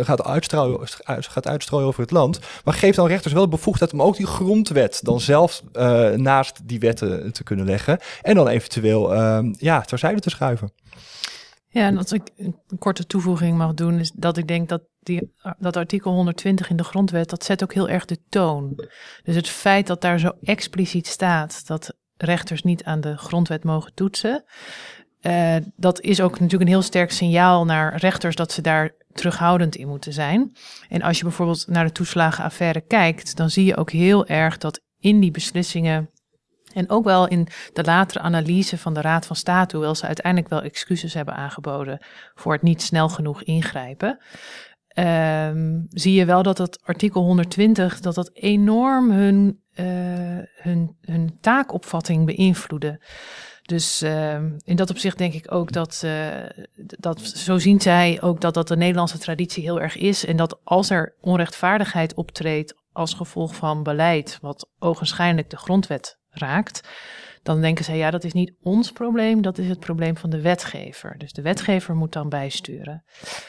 gaat uitstralen gaat uitstrooien over het land. Maar geeft dan rechters wel de bevoegdheid om ook die grondwet dan zelf uh, naast die wetten te kunnen leggen. En dan eventueel uh, ja, terzijde te schuiven. Ja, en als ik een korte toevoeging mag doen, is dat ik denk dat die, dat artikel 120 in de grondwet, dat zet ook heel erg de toon. Dus het feit dat daar zo expliciet staat dat rechters niet aan de grondwet mogen toetsen, uh, dat is ook natuurlijk een heel sterk signaal naar rechters dat ze daar terughoudend in moeten zijn. En als je bijvoorbeeld naar de toeslagenaffaire kijkt, dan zie je ook heel erg dat in die beslissingen en ook wel in de latere analyse van de Raad van State, hoewel ze uiteindelijk wel excuses hebben aangeboden voor het niet snel genoeg ingrijpen, um, zie je wel dat dat artikel 120 dat dat enorm hun, uh, hun, hun taakopvatting beïnvloedde. Dus uh, in dat opzicht denk ik ook dat, uh, dat, zo zien zij ook dat dat de Nederlandse traditie heel erg is. En dat als er onrechtvaardigheid optreedt als gevolg van beleid, wat ogenschijnlijk de grondwet raakt, dan denken zij, ja, dat is niet ons probleem, dat is het probleem van de wetgever. Dus de wetgever moet dan bijsturen.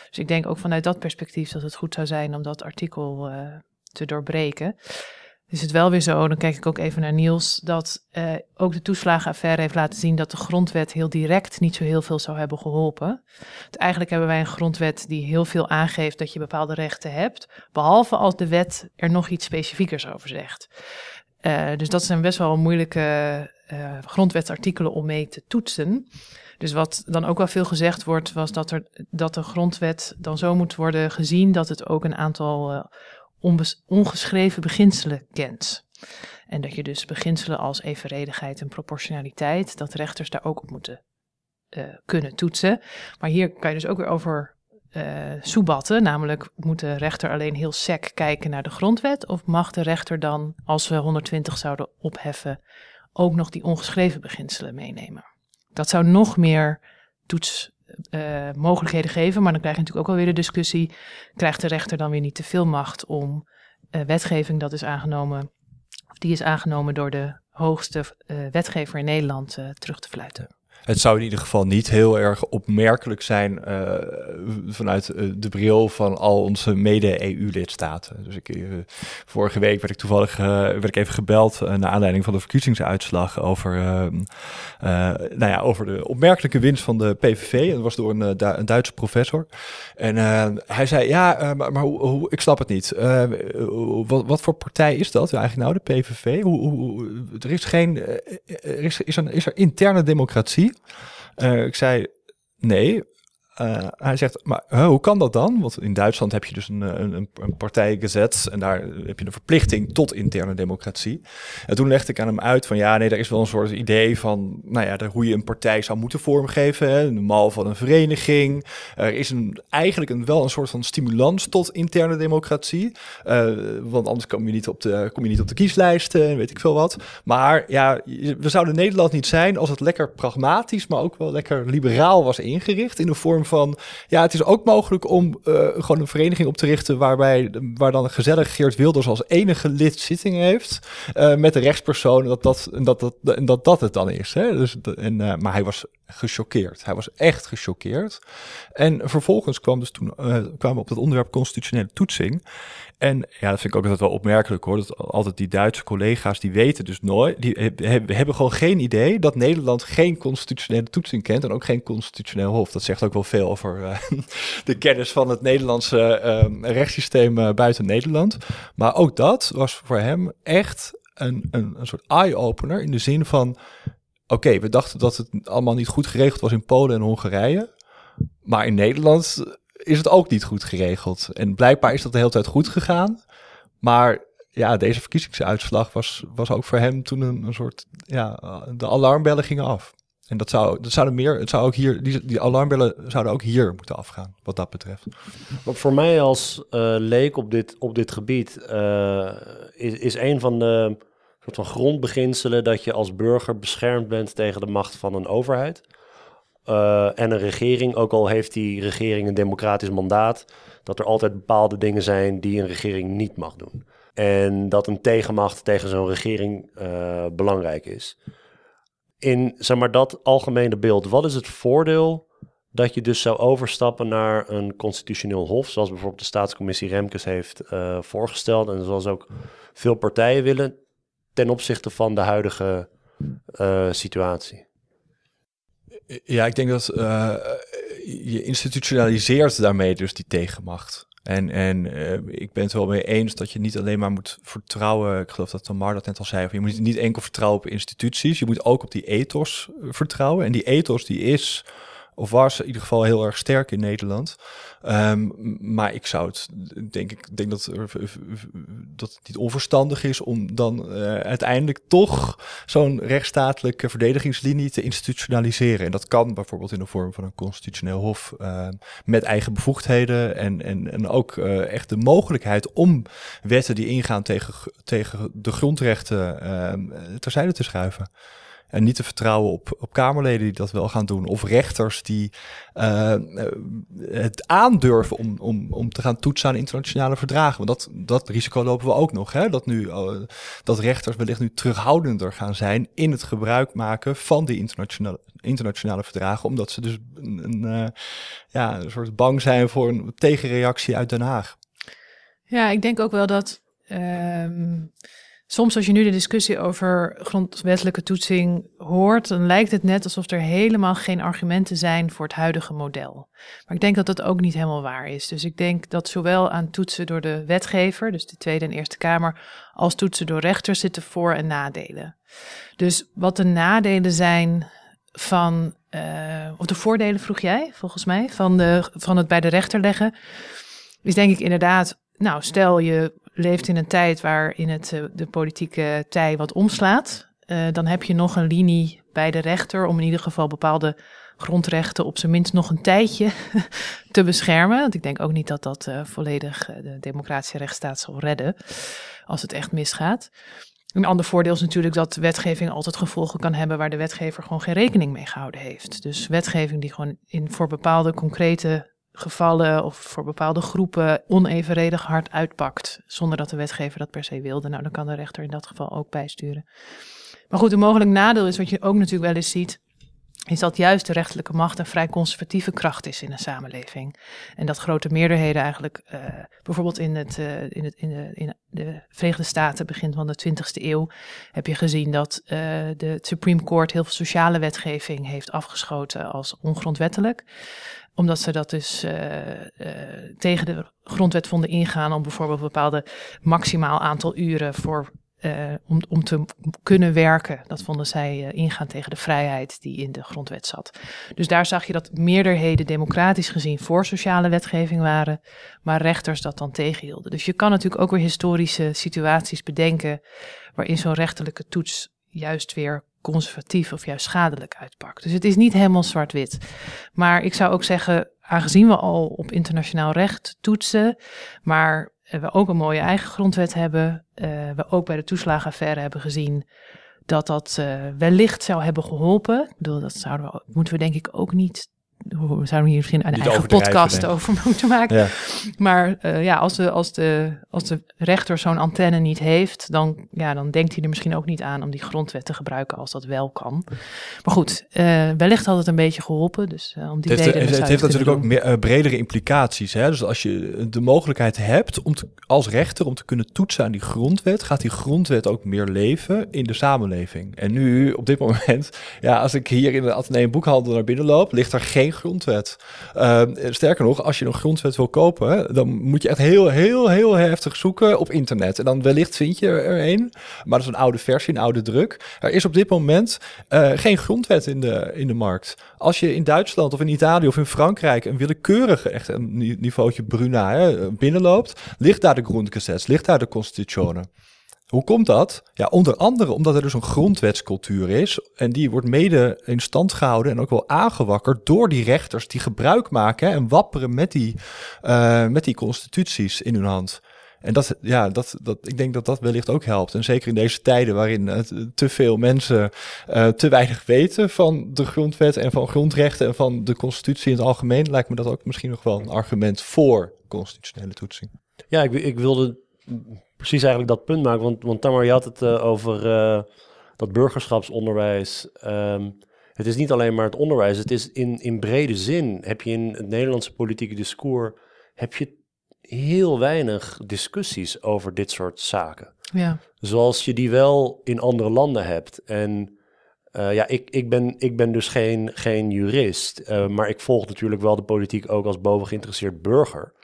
Dus ik denk ook vanuit dat perspectief dat het goed zou zijn om dat artikel uh, te doorbreken is het wel weer zo, dan kijk ik ook even naar Niels, dat uh, ook de toeslagenaffaire heeft laten zien dat de grondwet heel direct niet zo heel veel zou hebben geholpen. Eigenlijk hebben wij een grondwet die heel veel aangeeft dat je bepaalde rechten hebt, behalve als de wet er nog iets specifiekers over zegt. Uh, dus dat zijn best wel moeilijke uh, grondwetsartikelen om mee te toetsen. Dus wat dan ook wel veel gezegd wordt, was dat, er, dat de grondwet dan zo moet worden gezien dat het ook een aantal ongeschreven beginselen kent. En dat je dus beginselen als evenredigheid en proportionaliteit, dat rechters daar ook op moeten uh, kunnen toetsen. Maar hier kan je dus ook weer over uh, soebatten, namelijk moet de rechter alleen heel sec kijken naar de grondwet of mag de rechter dan, als we 120 zouden opheffen, ook nog die ongeschreven beginselen meenemen? Dat zou nog meer toets uh, mogelijkheden geven. Maar dan krijg je natuurlijk ook alweer de discussie: krijgt de rechter dan weer niet te veel macht om uh, wetgeving dat is aangenomen, of die is aangenomen door de hoogste uh, wetgever in Nederland terug te fluiten? Het zou in ieder geval niet heel erg opmerkelijk zijn uh, vanuit de bril van al onze mede-EU-lidstaten. Dus ik, vorige week werd ik toevallig werd ik even gebeld naar aanleiding van de verkiezingsuitslag over, nou ja, over de opmerkelijke winst van de PVV. Dat was door een, een Duitse professor. En hij zei, ja, maar, maar hoe, hoe, ik snap het niet. wat, wat voor partij is dat eigenlijk nou, de PVV? Hoe, hoe, er is geen, er is, is, is er interne democratie? Uh, ik zei, nee, uh, hij zegt, maar hoe kan dat dan? Want in Duitsland heb je dus een, een, een partij gezet en daar heb je een verplichting tot interne democratie. En toen legde ik aan hem uit van ja, nee, er is wel een soort idee van, nou ja, hoe je een partij zou moeten vormgeven, hè, mal van een vereniging. Er is een, eigenlijk een, wel een soort van stimulans tot interne democratie, uh, want anders kom je, niet op de, kom je niet op de kieslijsten en weet ik veel wat. Maar ja, we zouden Nederland niet zijn als het lekker pragmatisch, maar ook wel lekker liberaal was ingericht in de vorm van, ja, het is ook mogelijk om uh, gewoon een vereniging op te richten waarbij, waar dan gezellig Geert Wilders als enige lid zitting heeft uh, met de rechtspersoon, dat dat, en dat, dat, dat dat het dan is. Hè? Dus, en, uh, maar hij was gechoqueerd. Hij was echt gechoqueerd. En vervolgens kwam dus toen, uh, kwamen we op het onderwerp constitutionele toetsing. En ja, dat vind ik ook altijd wel opmerkelijk hoor. Dat altijd die Duitse collega's, die weten dus nooit, die hebben gewoon geen idee dat Nederland geen constitutionele toetsing kent en ook geen constitutioneel hof. Dat zegt ook wel veel over uh, de kennis van het Nederlandse uh, rechtssysteem uh, buiten Nederland. Maar ook dat was voor hem echt een, een, een soort eye-opener in de zin van, oké, we dachten dat het allemaal niet goed geregeld was in Polen en Hongarije. Maar in Nederland is het ook niet goed geregeld. En blijkbaar is dat de hele tijd goed gegaan. Maar ja, deze verkiezingsuitslag was, was ook voor hem toen een, een soort, ja, de alarmbellen gingen af. En dat zou, dat zouden meer, het zou ook hier, die, die alarmbellen zouden ook hier moeten afgaan, wat dat betreft. Maar voor mij als uh, leek op dit, op dit gebied uh, is, is een van de van grondbeginselen dat je als burger beschermd bent tegen de macht van een overheid. Uh, en een regering, ook al heeft die regering een democratisch mandaat, dat er altijd bepaalde dingen zijn die een regering niet mag doen. En dat een tegenmacht tegen zo'n regering uh, belangrijk is. In zeg maar, dat algemene beeld, wat is het voordeel dat je dus zou overstappen naar een constitutioneel hof, zoals bijvoorbeeld de staatscommissie Remkes heeft uh, voorgesteld en zoals ook veel partijen willen, ten opzichte van de huidige situatie? Ja, ik denk dat uh, je institutionaliseert daarmee dus die tegenmacht. En, en uh, ik ben het wel mee eens dat je niet alleen maar moet vertrouwen. Ik geloof dat Tamar dat net al zei. Je moet niet enkel vertrouwen op instituties. Je moet ook op die ethos vertrouwen. En die ethos die is of was in ieder geval heel erg sterk in Nederland. Um, maar ik zou het, denk ik, denk dat, dat het niet onverstandig is om dan uh, uiteindelijk toch zo'n rechtsstatelijke verdedigingslinie te institutionaliseren. En dat kan bijvoorbeeld in de vorm van een constitutioneel hof uh, met eigen bevoegdheden en, en, en ook uh, echt de mogelijkheid om wetten die ingaan tegen, tegen de grondrechten ehm, terzijde te schuiven. En niet te vertrouwen op, op Kamerleden die dat wel gaan doen. Of rechters die uh, het aandurven om, om, om te gaan toetsen aan internationale verdragen. Want dat, dat risico lopen we ook nog. Hè? Dat, nu, dat rechters wellicht nu terughoudender gaan zijn in het gebruik maken van die internationale, internationale verdragen. Omdat ze dus een, ja, een soort bang zijn voor een tegenreactie uit Den Haag. Ja, ik denk ook wel dat. Ehm, Soms als je nu de discussie over grondwettelijke toetsing hoort, dan lijkt het net alsof er helemaal geen argumenten zijn voor het huidige model. Maar ik denk dat dat ook niet helemaal waar is. Dus ik denk dat zowel aan toetsen door de wetgever, dus de Tweede en Eerste Kamer, als toetsen door rechters zitten voor- en nadelen. Dus wat de nadelen zijn van, uh, of de voordelen vroeg jij volgens mij, van, de, van het bij de rechter leggen, is denk ik inderdaad, nou stel je leeft in een tijd waarin het uh, de politieke tij wat omslaat. Uh, dan heb je nog een linie bij de rechter om in ieder geval bepaalde grondrechten op zijn minst nog een tijdje te beschermen. Want ik denk ook niet dat dat uh, volledig de democratische rechtsstaat zal redden als het echt misgaat. Een ander voordeel is natuurlijk dat wetgeving altijd gevolgen kan hebben waar de wetgever gewoon geen rekening mee gehouden heeft. Dus wetgeving die gewoon in, voor bepaalde concrete gevallen of voor bepaalde groepen onevenredig hard uitpakt, zonder dat de wetgever dat per se wilde. Nou, dan kan de rechter in dat geval ook bijsturen. Maar goed, een mogelijk nadeel is wat je ook natuurlijk wel eens ziet, is dat juist de rechterlijke macht een vrij conservatieve kracht is in een samenleving. En dat grote meerderheden eigenlijk, uh, bijvoorbeeld in, het, uh, in, het, in, de, in de Verenigde Staten, begin van de 20e eeuw, heb je gezien dat uh, de Supreme Court heel veel sociale wetgeving heeft afgeschoten als ongrondwettelijk omdat ze dat dus uh, uh, tegen de grondwet vonden ingaan om bijvoorbeeld een bepaalde maximaal aantal uren voor uh, om, om te kunnen werken. Dat vonden zij ingaan tegen de vrijheid die in de grondwet zat. Dus daar zag je dat meerderheden democratisch gezien voor sociale wetgeving waren, maar rechters dat dan tegenhielden. Dus je kan natuurlijk ook weer historische situaties bedenken waarin zo'n rechterlijke toets juist weer conservatief of juist schadelijk uitpakt. Dus het is niet helemaal zwart-wit. Maar ik zou ook zeggen, aangezien we al op internationaal recht toetsen, maar we ook een mooie eigen grondwet hebben, uh, we ook bij de toeslagenaffaire hebben gezien dat dat uh, wellicht zou hebben geholpen. Ik bedoel, dat zouden we, moeten we denk ik ook niet we zouden hier misschien een eigen podcast over moeten maken. Ja. Maar uh, ja, als de, als, de, als de rechter zo'n antenne niet heeft, dan, ja, dan denkt hij er misschien ook niet aan om die grondwet te gebruiken als dat wel kan. Maar goed, uh, wellicht had het een beetje geholpen. Dus uh, om die het heeft, het heeft natuurlijk ook meer, bredere implicaties. Hè? Dus als je de mogelijkheid hebt om te, als rechter om te kunnen toetsen aan die grondwet, gaat die grondwet ook meer leven in de samenleving. En nu, op dit moment, ja, als ik hier in de Atheneum boekhandel naar binnen loop, ligt er geen grondwet. Uh, sterker nog, als je een grondwet wil kopen, dan moet je echt heel, heel, heel heftig zoeken op internet. En dan wellicht vind je er een, maar dat is een oude versie, een oude druk. Er is op dit moment uh, geen grondwet in de, in de markt. Als je in Duitsland of in Italië of in Frankrijk een willekeurige, echt een niveautje Bruna, hè, binnenloopt, ligt daar de Grundgesetz, ligt daar de Constitutione. Hoe komt dat? Ja, onder andere omdat er dus een grondwetscultuur is. En die wordt mede in stand gehouden en ook wel aangewakkerd door die rechters die gebruik maken en wapperen met die, uh, met die constituties in hun hand. En dat, ja, dat, dat, ik denk dat dat wellicht ook helpt. En zeker in deze tijden waarin uh, te veel mensen uh, te weinig weten van de grondwet en van grondrechten en van de constitutie in het algemeen, lijkt me dat ook misschien nog wel een argument voor constitutionele toetsing. Ja, ik, ik wilde precies eigenlijk dat punt maken. Want, want Tamar, je had het uh, over uh, dat burgerschapsonderwijs. Um, het is niet alleen maar het onderwijs. Het is in, in brede zin heb je in het Nederlandse politieke discours heb je heel weinig discussies over dit soort zaken. Ja. Zoals je die wel in andere landen hebt. En uh, ja, ik, ik, ben, ik ben dus geen, geen jurist, maar ik volg natuurlijk wel de politiek ook als boven geïnteresseerd burger.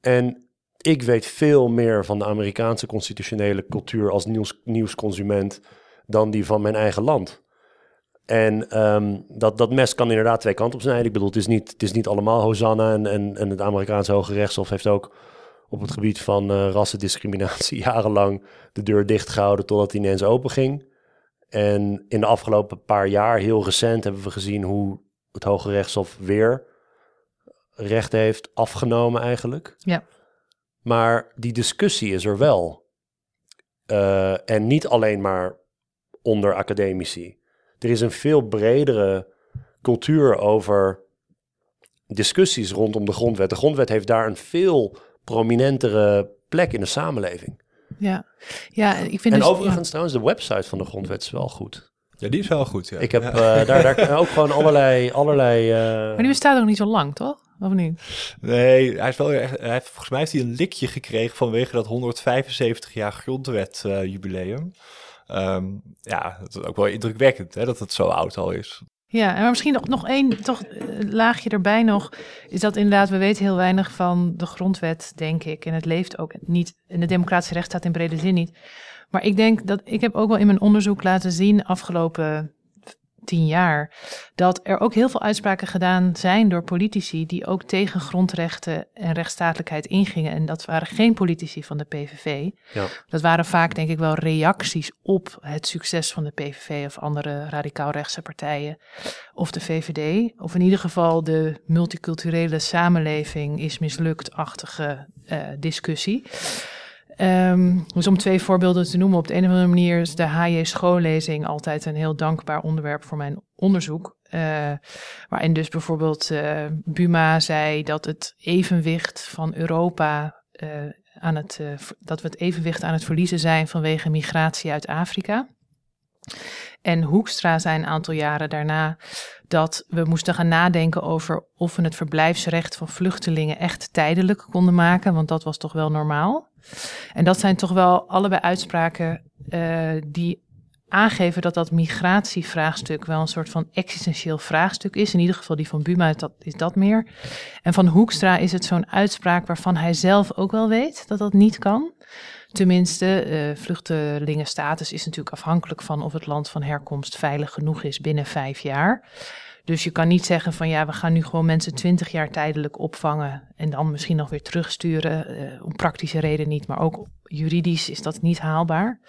En ik weet veel meer van de Amerikaanse constitutionele cultuur als nieuws, nieuwsconsument dan die van mijn eigen land. En um, dat, dat mes kan inderdaad twee kanten op snijden. Ik bedoel, het is niet, het is niet allemaal Hosanna. En, en, het Amerikaanse Hoge Rechtshof heeft ook op het gebied van uh, rassendiscriminatie jarenlang de deur dicht gehouden totdat die ineens open ging. En in de afgelopen paar jaar, heel recent, hebben we gezien hoe het Hoge Rechtshof weer recht heeft afgenomen eigenlijk. Ja. Maar die discussie is er wel. Uh, en niet alleen maar onder academici. Er is een veel bredere cultuur over discussies rondom de grondwet. De grondwet heeft daar een veel prominentere plek in de samenleving. Ja, ja ik vind En dus, overigens trouwens, de website van de grondwet is wel goed. Ja, die is wel goed, ja. Ik heb ja. uh, daar, daar ook gewoon allerlei... allerlei uh... Maar die bestaat ook niet zo lang, toch? Of niet? Nee, hij is wel echt, hij heeft, volgens mij heeft hij een likje gekregen vanwege dat 175 jaar grondwet uh, jubileum. Um, ja, dat is ook wel indrukwekkend hè, dat het zo oud al is. Ja, en misschien nog, nog één toch, laagje erbij nog, is dat inderdaad, we weten heel weinig van de grondwet, denk ik. En het leeft ook niet, en de democratische rechtsstaat in brede zin niet. Maar ik denk dat, ik heb ook wel in mijn onderzoek laten zien, afgelopen tien jaar, dat er ook heel veel uitspraken gedaan zijn door politici die ook tegen grondrechten en rechtsstatelijkheid ingingen. En dat waren geen politici van de PVV. Ja. Dat waren vaak, denk ik, wel reacties op het succes van de PVV of andere radicaal rechtse partijen. Of de VVD. Of in ieder geval de multiculturele samenleving is mislukt-achtige uh, discussie. Dus om twee voorbeelden te noemen. Op de een of andere manier is de HJ schoollezing altijd een heel dankbaar onderwerp voor mijn onderzoek. Uh, waarin dus bijvoorbeeld uh, Buma zei dat het evenwicht van Europa uh, aan het, dat we het evenwicht aan het verliezen zijn vanwege migratie uit Afrika. En Hoekstra zei een aantal jaren daarna dat we moesten gaan nadenken over of we het verblijfsrecht van vluchtelingen echt tijdelijk konden maken, want dat was toch wel normaal. En dat zijn toch wel allebei uitspraken uh, die aangeven dat dat migratievraagstuk wel een soort van existentieel vraagstuk is. In ieder geval die van Buma dat, is dat meer. En van Hoekstra is het zo'n uitspraak waarvan hij zelf ook wel weet dat dat niet kan. Tenminste, uh, vluchtelingenstatus is natuurlijk afhankelijk van of het land van herkomst veilig genoeg is binnen vijf jaar. Dus je kan niet zeggen van ja, we gaan nu gewoon mensen twintig jaar tijdelijk opvangen en dan misschien nog weer terugsturen. Uh, om praktische reden niet, maar ook juridisch is dat niet haalbaar.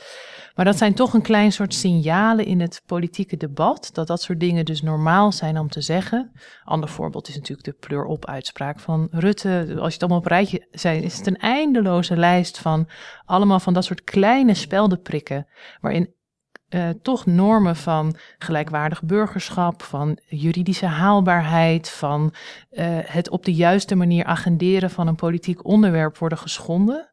Maar dat zijn toch een klein soort signalen in het politieke debat, dat dat soort dingen dus normaal zijn om te zeggen. Ander voorbeeld is natuurlijk de pleur-op-uitspraak van Rutte. Als je het allemaal op rijtje zijn, is het een eindeloze lijst van allemaal van dat soort kleine speldenprikken, waarin uh, toch normen van gelijkwaardig burgerschap, van juridische haalbaarheid, van uh, het op de juiste manier agenderen van een politiek onderwerp worden geschonden.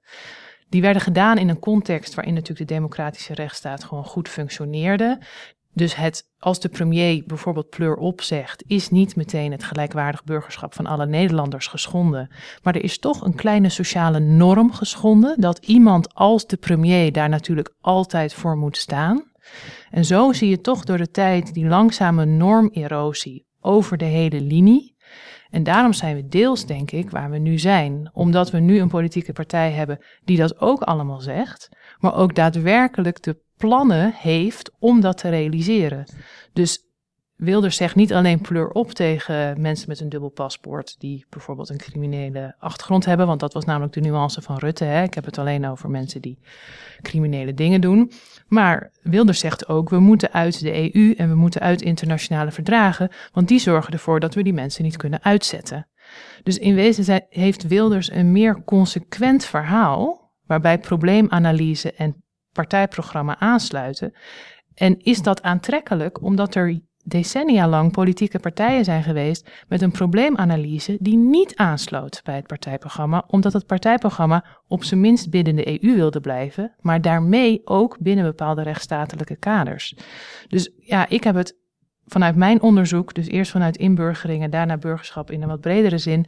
Die werden gedaan in een context waarin natuurlijk de democratische rechtsstaat gewoon goed functioneerde. Dus het, als de premier bijvoorbeeld pleur op zegt, is niet meteen het gelijkwaardig burgerschap van alle Nederlanders geschonden. Maar er is toch een kleine sociale norm geschonden dat iemand als de premier daar natuurlijk altijd voor moet staan. En zo zie je toch door de tijd die langzame normerosie over de hele linie. En daarom zijn we deels, denk ik, waar we nu zijn. Omdat we nu een politieke partij hebben die dat ook allemaal zegt, maar ook daadwerkelijk de plannen heeft om dat te realiseren. Dus Wilders zegt niet alleen pleur op tegen mensen met een dubbel paspoort die bijvoorbeeld een criminele achtergrond hebben, want dat was namelijk de nuance van Rutte. Hè? Ik heb het alleen over mensen die criminele dingen doen. Maar Wilders zegt ook, we moeten uit de EU en we moeten uit internationale verdragen, want die zorgen ervoor dat we die mensen niet kunnen uitzetten. Dus in wezen heeft Wilders een meer consequent verhaal, waarbij probleemanalyse en partijprogramma aansluiten. En is dat aantrekkelijk omdat er decennia lang politieke partijen zijn geweest met een probleemanalyse die niet aansloot bij het partijprogramma, omdat het partijprogramma op zijn minst binnen de EU wilde blijven, maar daarmee ook binnen bepaalde rechtsstatelijke kaders. Dus ja, ik heb het vanuit mijn onderzoek, dus eerst vanuit inburgering en daarna burgerschap in een wat bredere zin,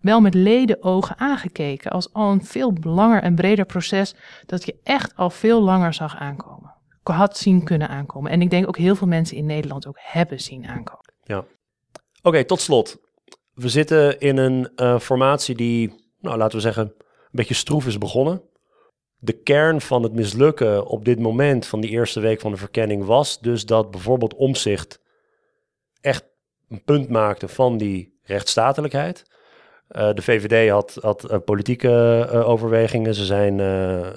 wel met leden ogen aangekeken als al een veel langer en breder proces dat je echt al veel langer zag aankomen had zien kunnen aankomen. En ik denk ook heel veel mensen in Nederland ook hebben zien aankomen. Ja. Oké, tot slot. We zitten in een uh, formatie die, nou laten we zeggen, een beetje stroef is begonnen. De kern van het mislukken op dit moment van die eerste week van de verkenning was dus dat bijvoorbeeld omzicht echt een punt maakte van die rechtsstatelijkheid. Uh, de VVD had, had uh, politieke uh, overwegingen. Ze, zijn,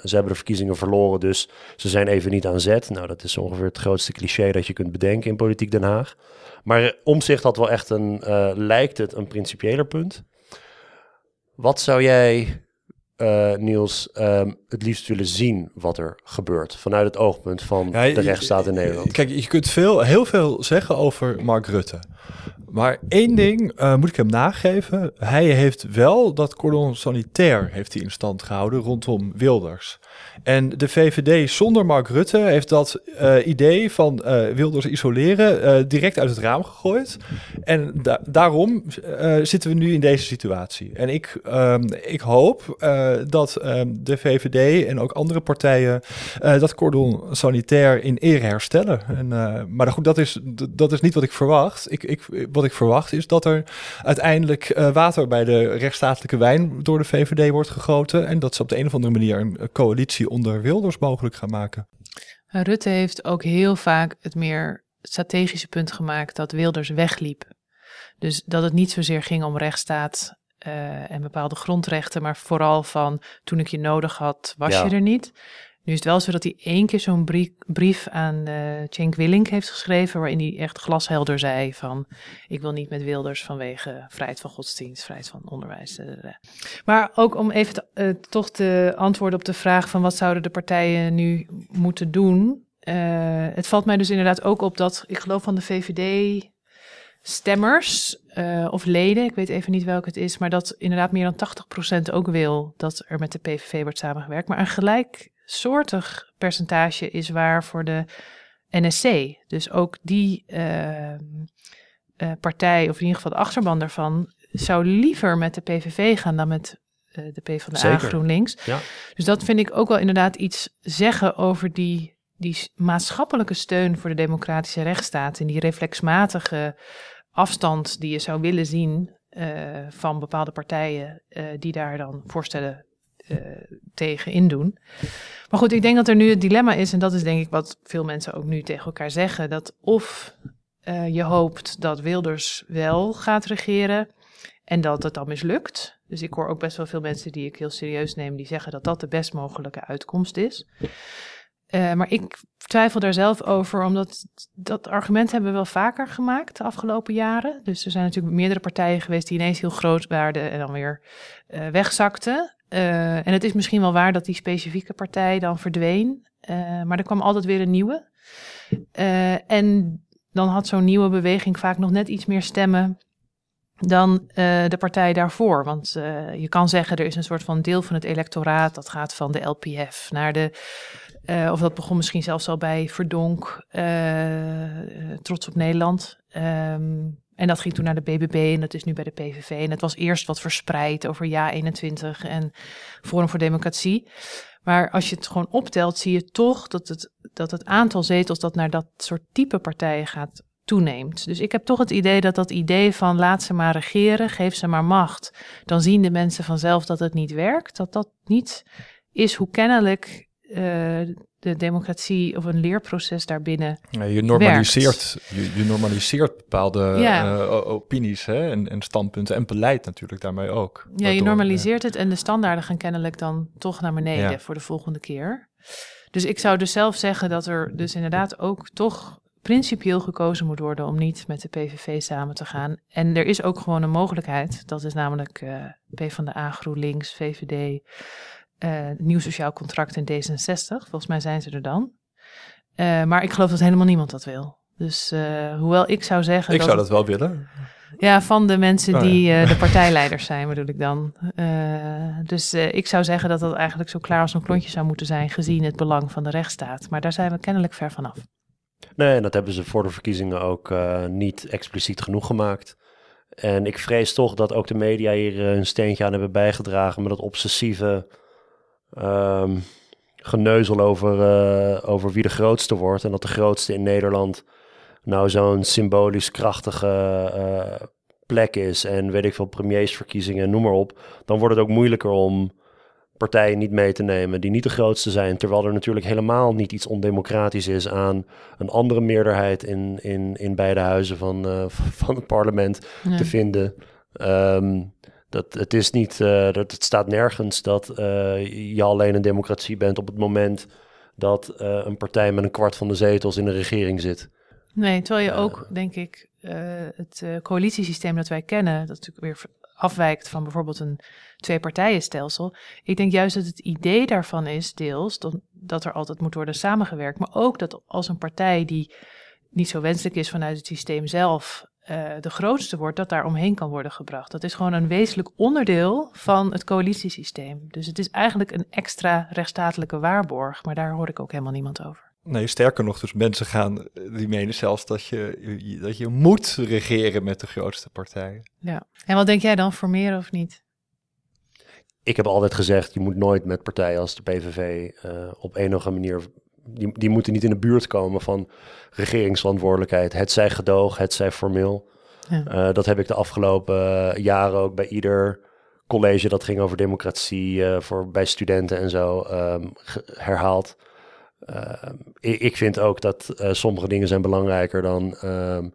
ze hebben de verkiezingen verloren, dus ze zijn even niet aan zet. Nou, dat is ongeveer het grootste cliché dat je kunt bedenken in politiek Den Haag. Maar omzicht had wel echt een, lijkt het, een principiëler punt. Wat zou jij, Niels, ehm, het liefst willen zien wat er gebeurt vanuit het oogpunt van de rechtsstaat in Nederland? Kijk, je kunt veel, heel veel zeggen over Mark Rutte. Maar één ding uh, moet ik hem nageven. Hij heeft wel dat cordon sanitair heeft hij in stand gehouden rondom Wilders. En de VVD zonder Mark Rutte heeft dat uh, idee van uh, Wilders isoleren direct uit het raam gegooid. En da daarom zitten we nu in deze situatie. En ik, um, ik hoop dat um, de VVD en ook andere partijen dat cordon sanitair in ere herstellen. En, maar goed, dat is, dat is niet wat ik verwacht. Ik, ik, wat ik verwacht is dat er uiteindelijk uh, water bij de rechtsstatelijke wijn door de VVD wordt gegoten. En dat ze op de een of andere manier een coalitie onder Wilders mogelijk gaan maken. Rutte heeft ook heel vaak het meer strategische punt gemaakt dat Wilders wegliep. Dus dat het niet zozeer ging om rechtsstaat uh, en bepaalde grondrechten, maar vooral van toen ik je nodig had, was je er niet. Nu is het wel zo dat hij één keer zo'n brief aan uh, Cenk Willink heeft geschreven, waarin hij echt glashelder zei van, ik wil niet met Wilders vanwege vrijheid van godsdienst, vrijheid van onderwijs. Uh, maar ook om even te, uh, toch te antwoorden op de vraag van wat zouden de partijen nu moeten doen. het valt mij dus inderdaad ook op dat, ik geloof van de VVD stemmers uh, of leden, ik weet even niet welke het is, maar dat inderdaad meer dan 80% ook wil dat er met de PVV wordt samengewerkt. Maar een gelijk soortig percentage is waar voor de NSC. Dus ook die uh, eh, partij, of in ieder geval de achterban daarvan, zou liever met de PVV gaan dan met de PvdA Zeker. GroenLinks. Ja. Dus dat vind ik ook wel inderdaad iets zeggen over die, die maatschappelijke steun voor de democratische rechtsstaat en die reflexmatige afstand die je zou willen zien eh, van bepaalde partijen eh, die daar dan voorstellen eh, tegen in doen. Maar goed, ik denk dat er nu het dilemma is, en dat is denk ik wat veel mensen ook nu tegen elkaar zeggen, dat of je hoopt dat Wilders wel gaat regeren en dat het dan mislukt. Dus ik hoor ook best wel veel mensen die ik heel serieus neem, die zeggen dat dat de best mogelijke uitkomst is. Eh, maar ik twijfel daar zelf over, omdat dat argument hebben we wel vaker gemaakt de afgelopen jaren. Dus er zijn natuurlijk meerdere partijen geweest die ineens heel groot waren en dan weer eh, wegzakten. Eh, en het is misschien wel waar dat die specifieke partij dan verdween, maar er kwam altijd weer een nieuwe. En dan had zo'n nieuwe beweging vaak nog net iets meer stemmen dan de partij daarvoor. Want je kan zeggen, er is een soort van deel van het electoraat dat gaat van de LPF naar de. Eh, of dat begon misschien zelfs al bij Verdonk, eh, eh, Trots op Nederland. Ehm, en dat ging toen naar de BBB en dat is nu bij de PVV. En het was eerst wat verspreid over Ja 21 en Forum voor Democratie. Maar als je het gewoon optelt, zie je toch dat het, dat het aantal zetels dat naar dat soort type partijen gaat toeneemt. Dus ik heb toch het idee dat dat idee van laat ze maar regeren, geef ze maar macht. Dan zien de mensen vanzelf dat het niet werkt. Dat dat niet is hoe kennelijk de democratie of een leerproces daarbinnen. Ja, je normaliseert, je, je normaliseert bepaalde Ja. eh, opinies hè, en, en standpunten en beleid natuurlijk daarmee ook. Ja, je normaliseert het en de standaarden gaan kennelijk dan toch naar beneden voor de volgende keer. Dus ik zou dus zelf zeggen dat er dus inderdaad ook toch principieel gekozen moet worden om niet met de PVV samen te gaan. En er is ook gewoon een mogelijkheid, dat is namelijk eh PvdA, GroenLinks, VVD, eh, Nieuw Sociaal Contract en D66. Volgens mij zijn ze er dan. Eh, maar ik geloof dat helemaal niemand dat wil. Dus eh, hoewel ik zou zeggen. Ik dat zou dat wel willen. ja, van de mensen Oh, die de partijleiders zijn, bedoel ik dan. Dus ik zou zeggen dat dat eigenlijk zo klaar als een klontje zou moeten zijn, gezien het belang van de rechtsstaat. Maar daar zijn we kennelijk ver vanaf. Nee, en dat hebben ze voor de verkiezingen ook niet expliciet genoeg gemaakt. En ik vrees toch dat ook de media hier een steentje aan hebben bijgedragen met dat obsessieve ehm, geneuzel over, eh, over wie de grootste wordt. En dat de grootste in Nederland nou zo'n symbolisch krachtige eh, plek is. En weet ik veel, premiersverkiezingen, noem maar op. Dan wordt het ook moeilijker om partijen niet mee te nemen die niet de grootste zijn. Terwijl er natuurlijk helemaal niet iets ondemocratisch is aan een andere meerderheid in, in, in beide huizen van, eh, van het parlement te vinden. Ehm, dat, het, is niet, eh, dat, het staat nergens dat eh, je alleen een democratie bent op het moment dat eh, een partij met een kwart van de zetels in de regering zit. Nee, terwijl je ook, denk ik, het coalitiesysteem dat wij kennen, dat natuurlijk weer afwijkt van bijvoorbeeld een twee-partijenstelsel. Ik denk juist dat het idee daarvan is, deels, dat, dat er altijd moet worden samengewerkt, maar ook dat als een partij die niet zo wenselijk is vanuit het systeem zelf, eh, de grootste wordt, dat daar omheen kan worden gebracht. Dat is gewoon een wezenlijk onderdeel van het coalitiesysteem. Dus het is eigenlijk een extra rechtsstatelijke waarborg, maar daar hoor ik ook helemaal niemand over. Nee, sterker nog, dus mensen gaan, die menen zelfs dat je, dat je moet regeren met de grootste partijen. Ja. En wat denk jij dan, formeren of niet? Ik heb altijd gezegd, je moet nooit met partijen als de PVV eh, op een of andere manier... Die, die moeten niet in de buurt komen van regeringsverantwoordelijkheid. Het zij gedoog, het zij formeel. Ja. Eh, dat heb ik de afgelopen eh, jaren ook bij ieder college dat ging over democratie eh, voor, bij studenten en zo ehm, herhaald. Ehm, ik, ik vind ook dat sommige dingen zijn belangrijker dan, ehm,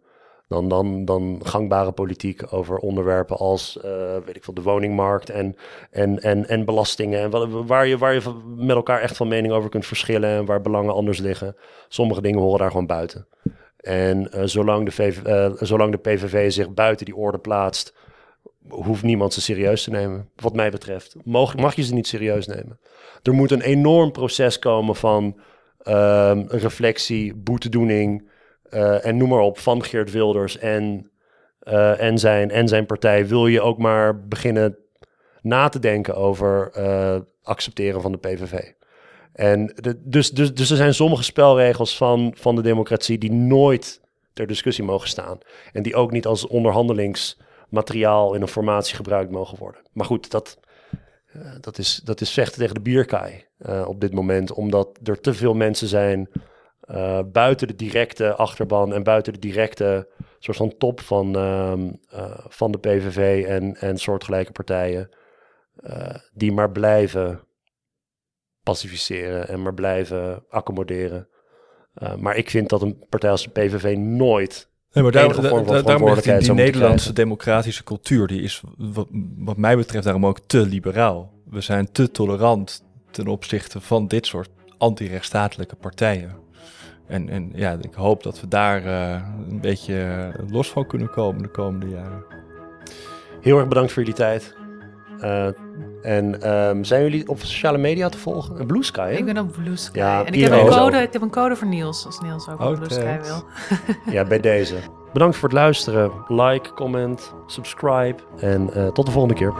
dan, dan, dan gangbare politiek over onderwerpen als eh, weet ik veel, de woningmarkt en, en, en, en belastingen. En wa- waar je, waar je met elkaar echt van mening over kunt verschillen en waar belangen anders liggen. Sommige dingen horen daar gewoon buiten. En eh, zolang, de eh, zolang de PVV zich buiten die orde plaatst, hoeft niemand ze serieus te nemen. Wat mij betreft. Mag, mag je ze niet serieus nemen. Er moet een enorm proces komen van ehm, reflectie, boetedoening eh, en noem maar op van Geert Wilders en, eh, en, zijn, en zijn partij. Wil je ook maar beginnen na te denken over eh, accepteren van de PVV. En de, dus, dus, dus er zijn sommige spelregels van, van de democratie die nooit ter discussie mogen staan. En die ook niet als onderhandelingsmateriaal in een formatie gebruikt mogen worden. Maar goed, dat, uh, dat, is, dat is vechten tegen de bierkaai uh, op dit moment, omdat er te veel mensen zijn uh, buiten de directe achterban en buiten de directe soort van top van, uh, van de PVV en, en soortgelijke partijen, die maar blijven pacificeren en maar blijven accommoderen. maar ik vind dat een partij als de PVV nooit Nee, maar daar, vorm van daarom die, die Nederlandse democratische cultuur, die is wat, wat mij betreft daarom ook te liberaal. We zijn te tolerant ten opzichte van dit soort anti-rechtsstatelijke partijen. En, en ja, ik hoop dat we daar uh, een beetje los van kunnen komen de komende jaren. Heel erg bedankt voor jullie tijd. Uh, en um, zijn jullie op sociale media te volgen? Blue Sky, hè? Ik ben op Blue Sky. Ja, en ik heb, een code, ik heb een code voor Niels, als Niels ook op Blue Sky wil. ja, bij deze. Bedankt voor het luisteren. Like, comment, subscribe. En uh, tot de volgende keer.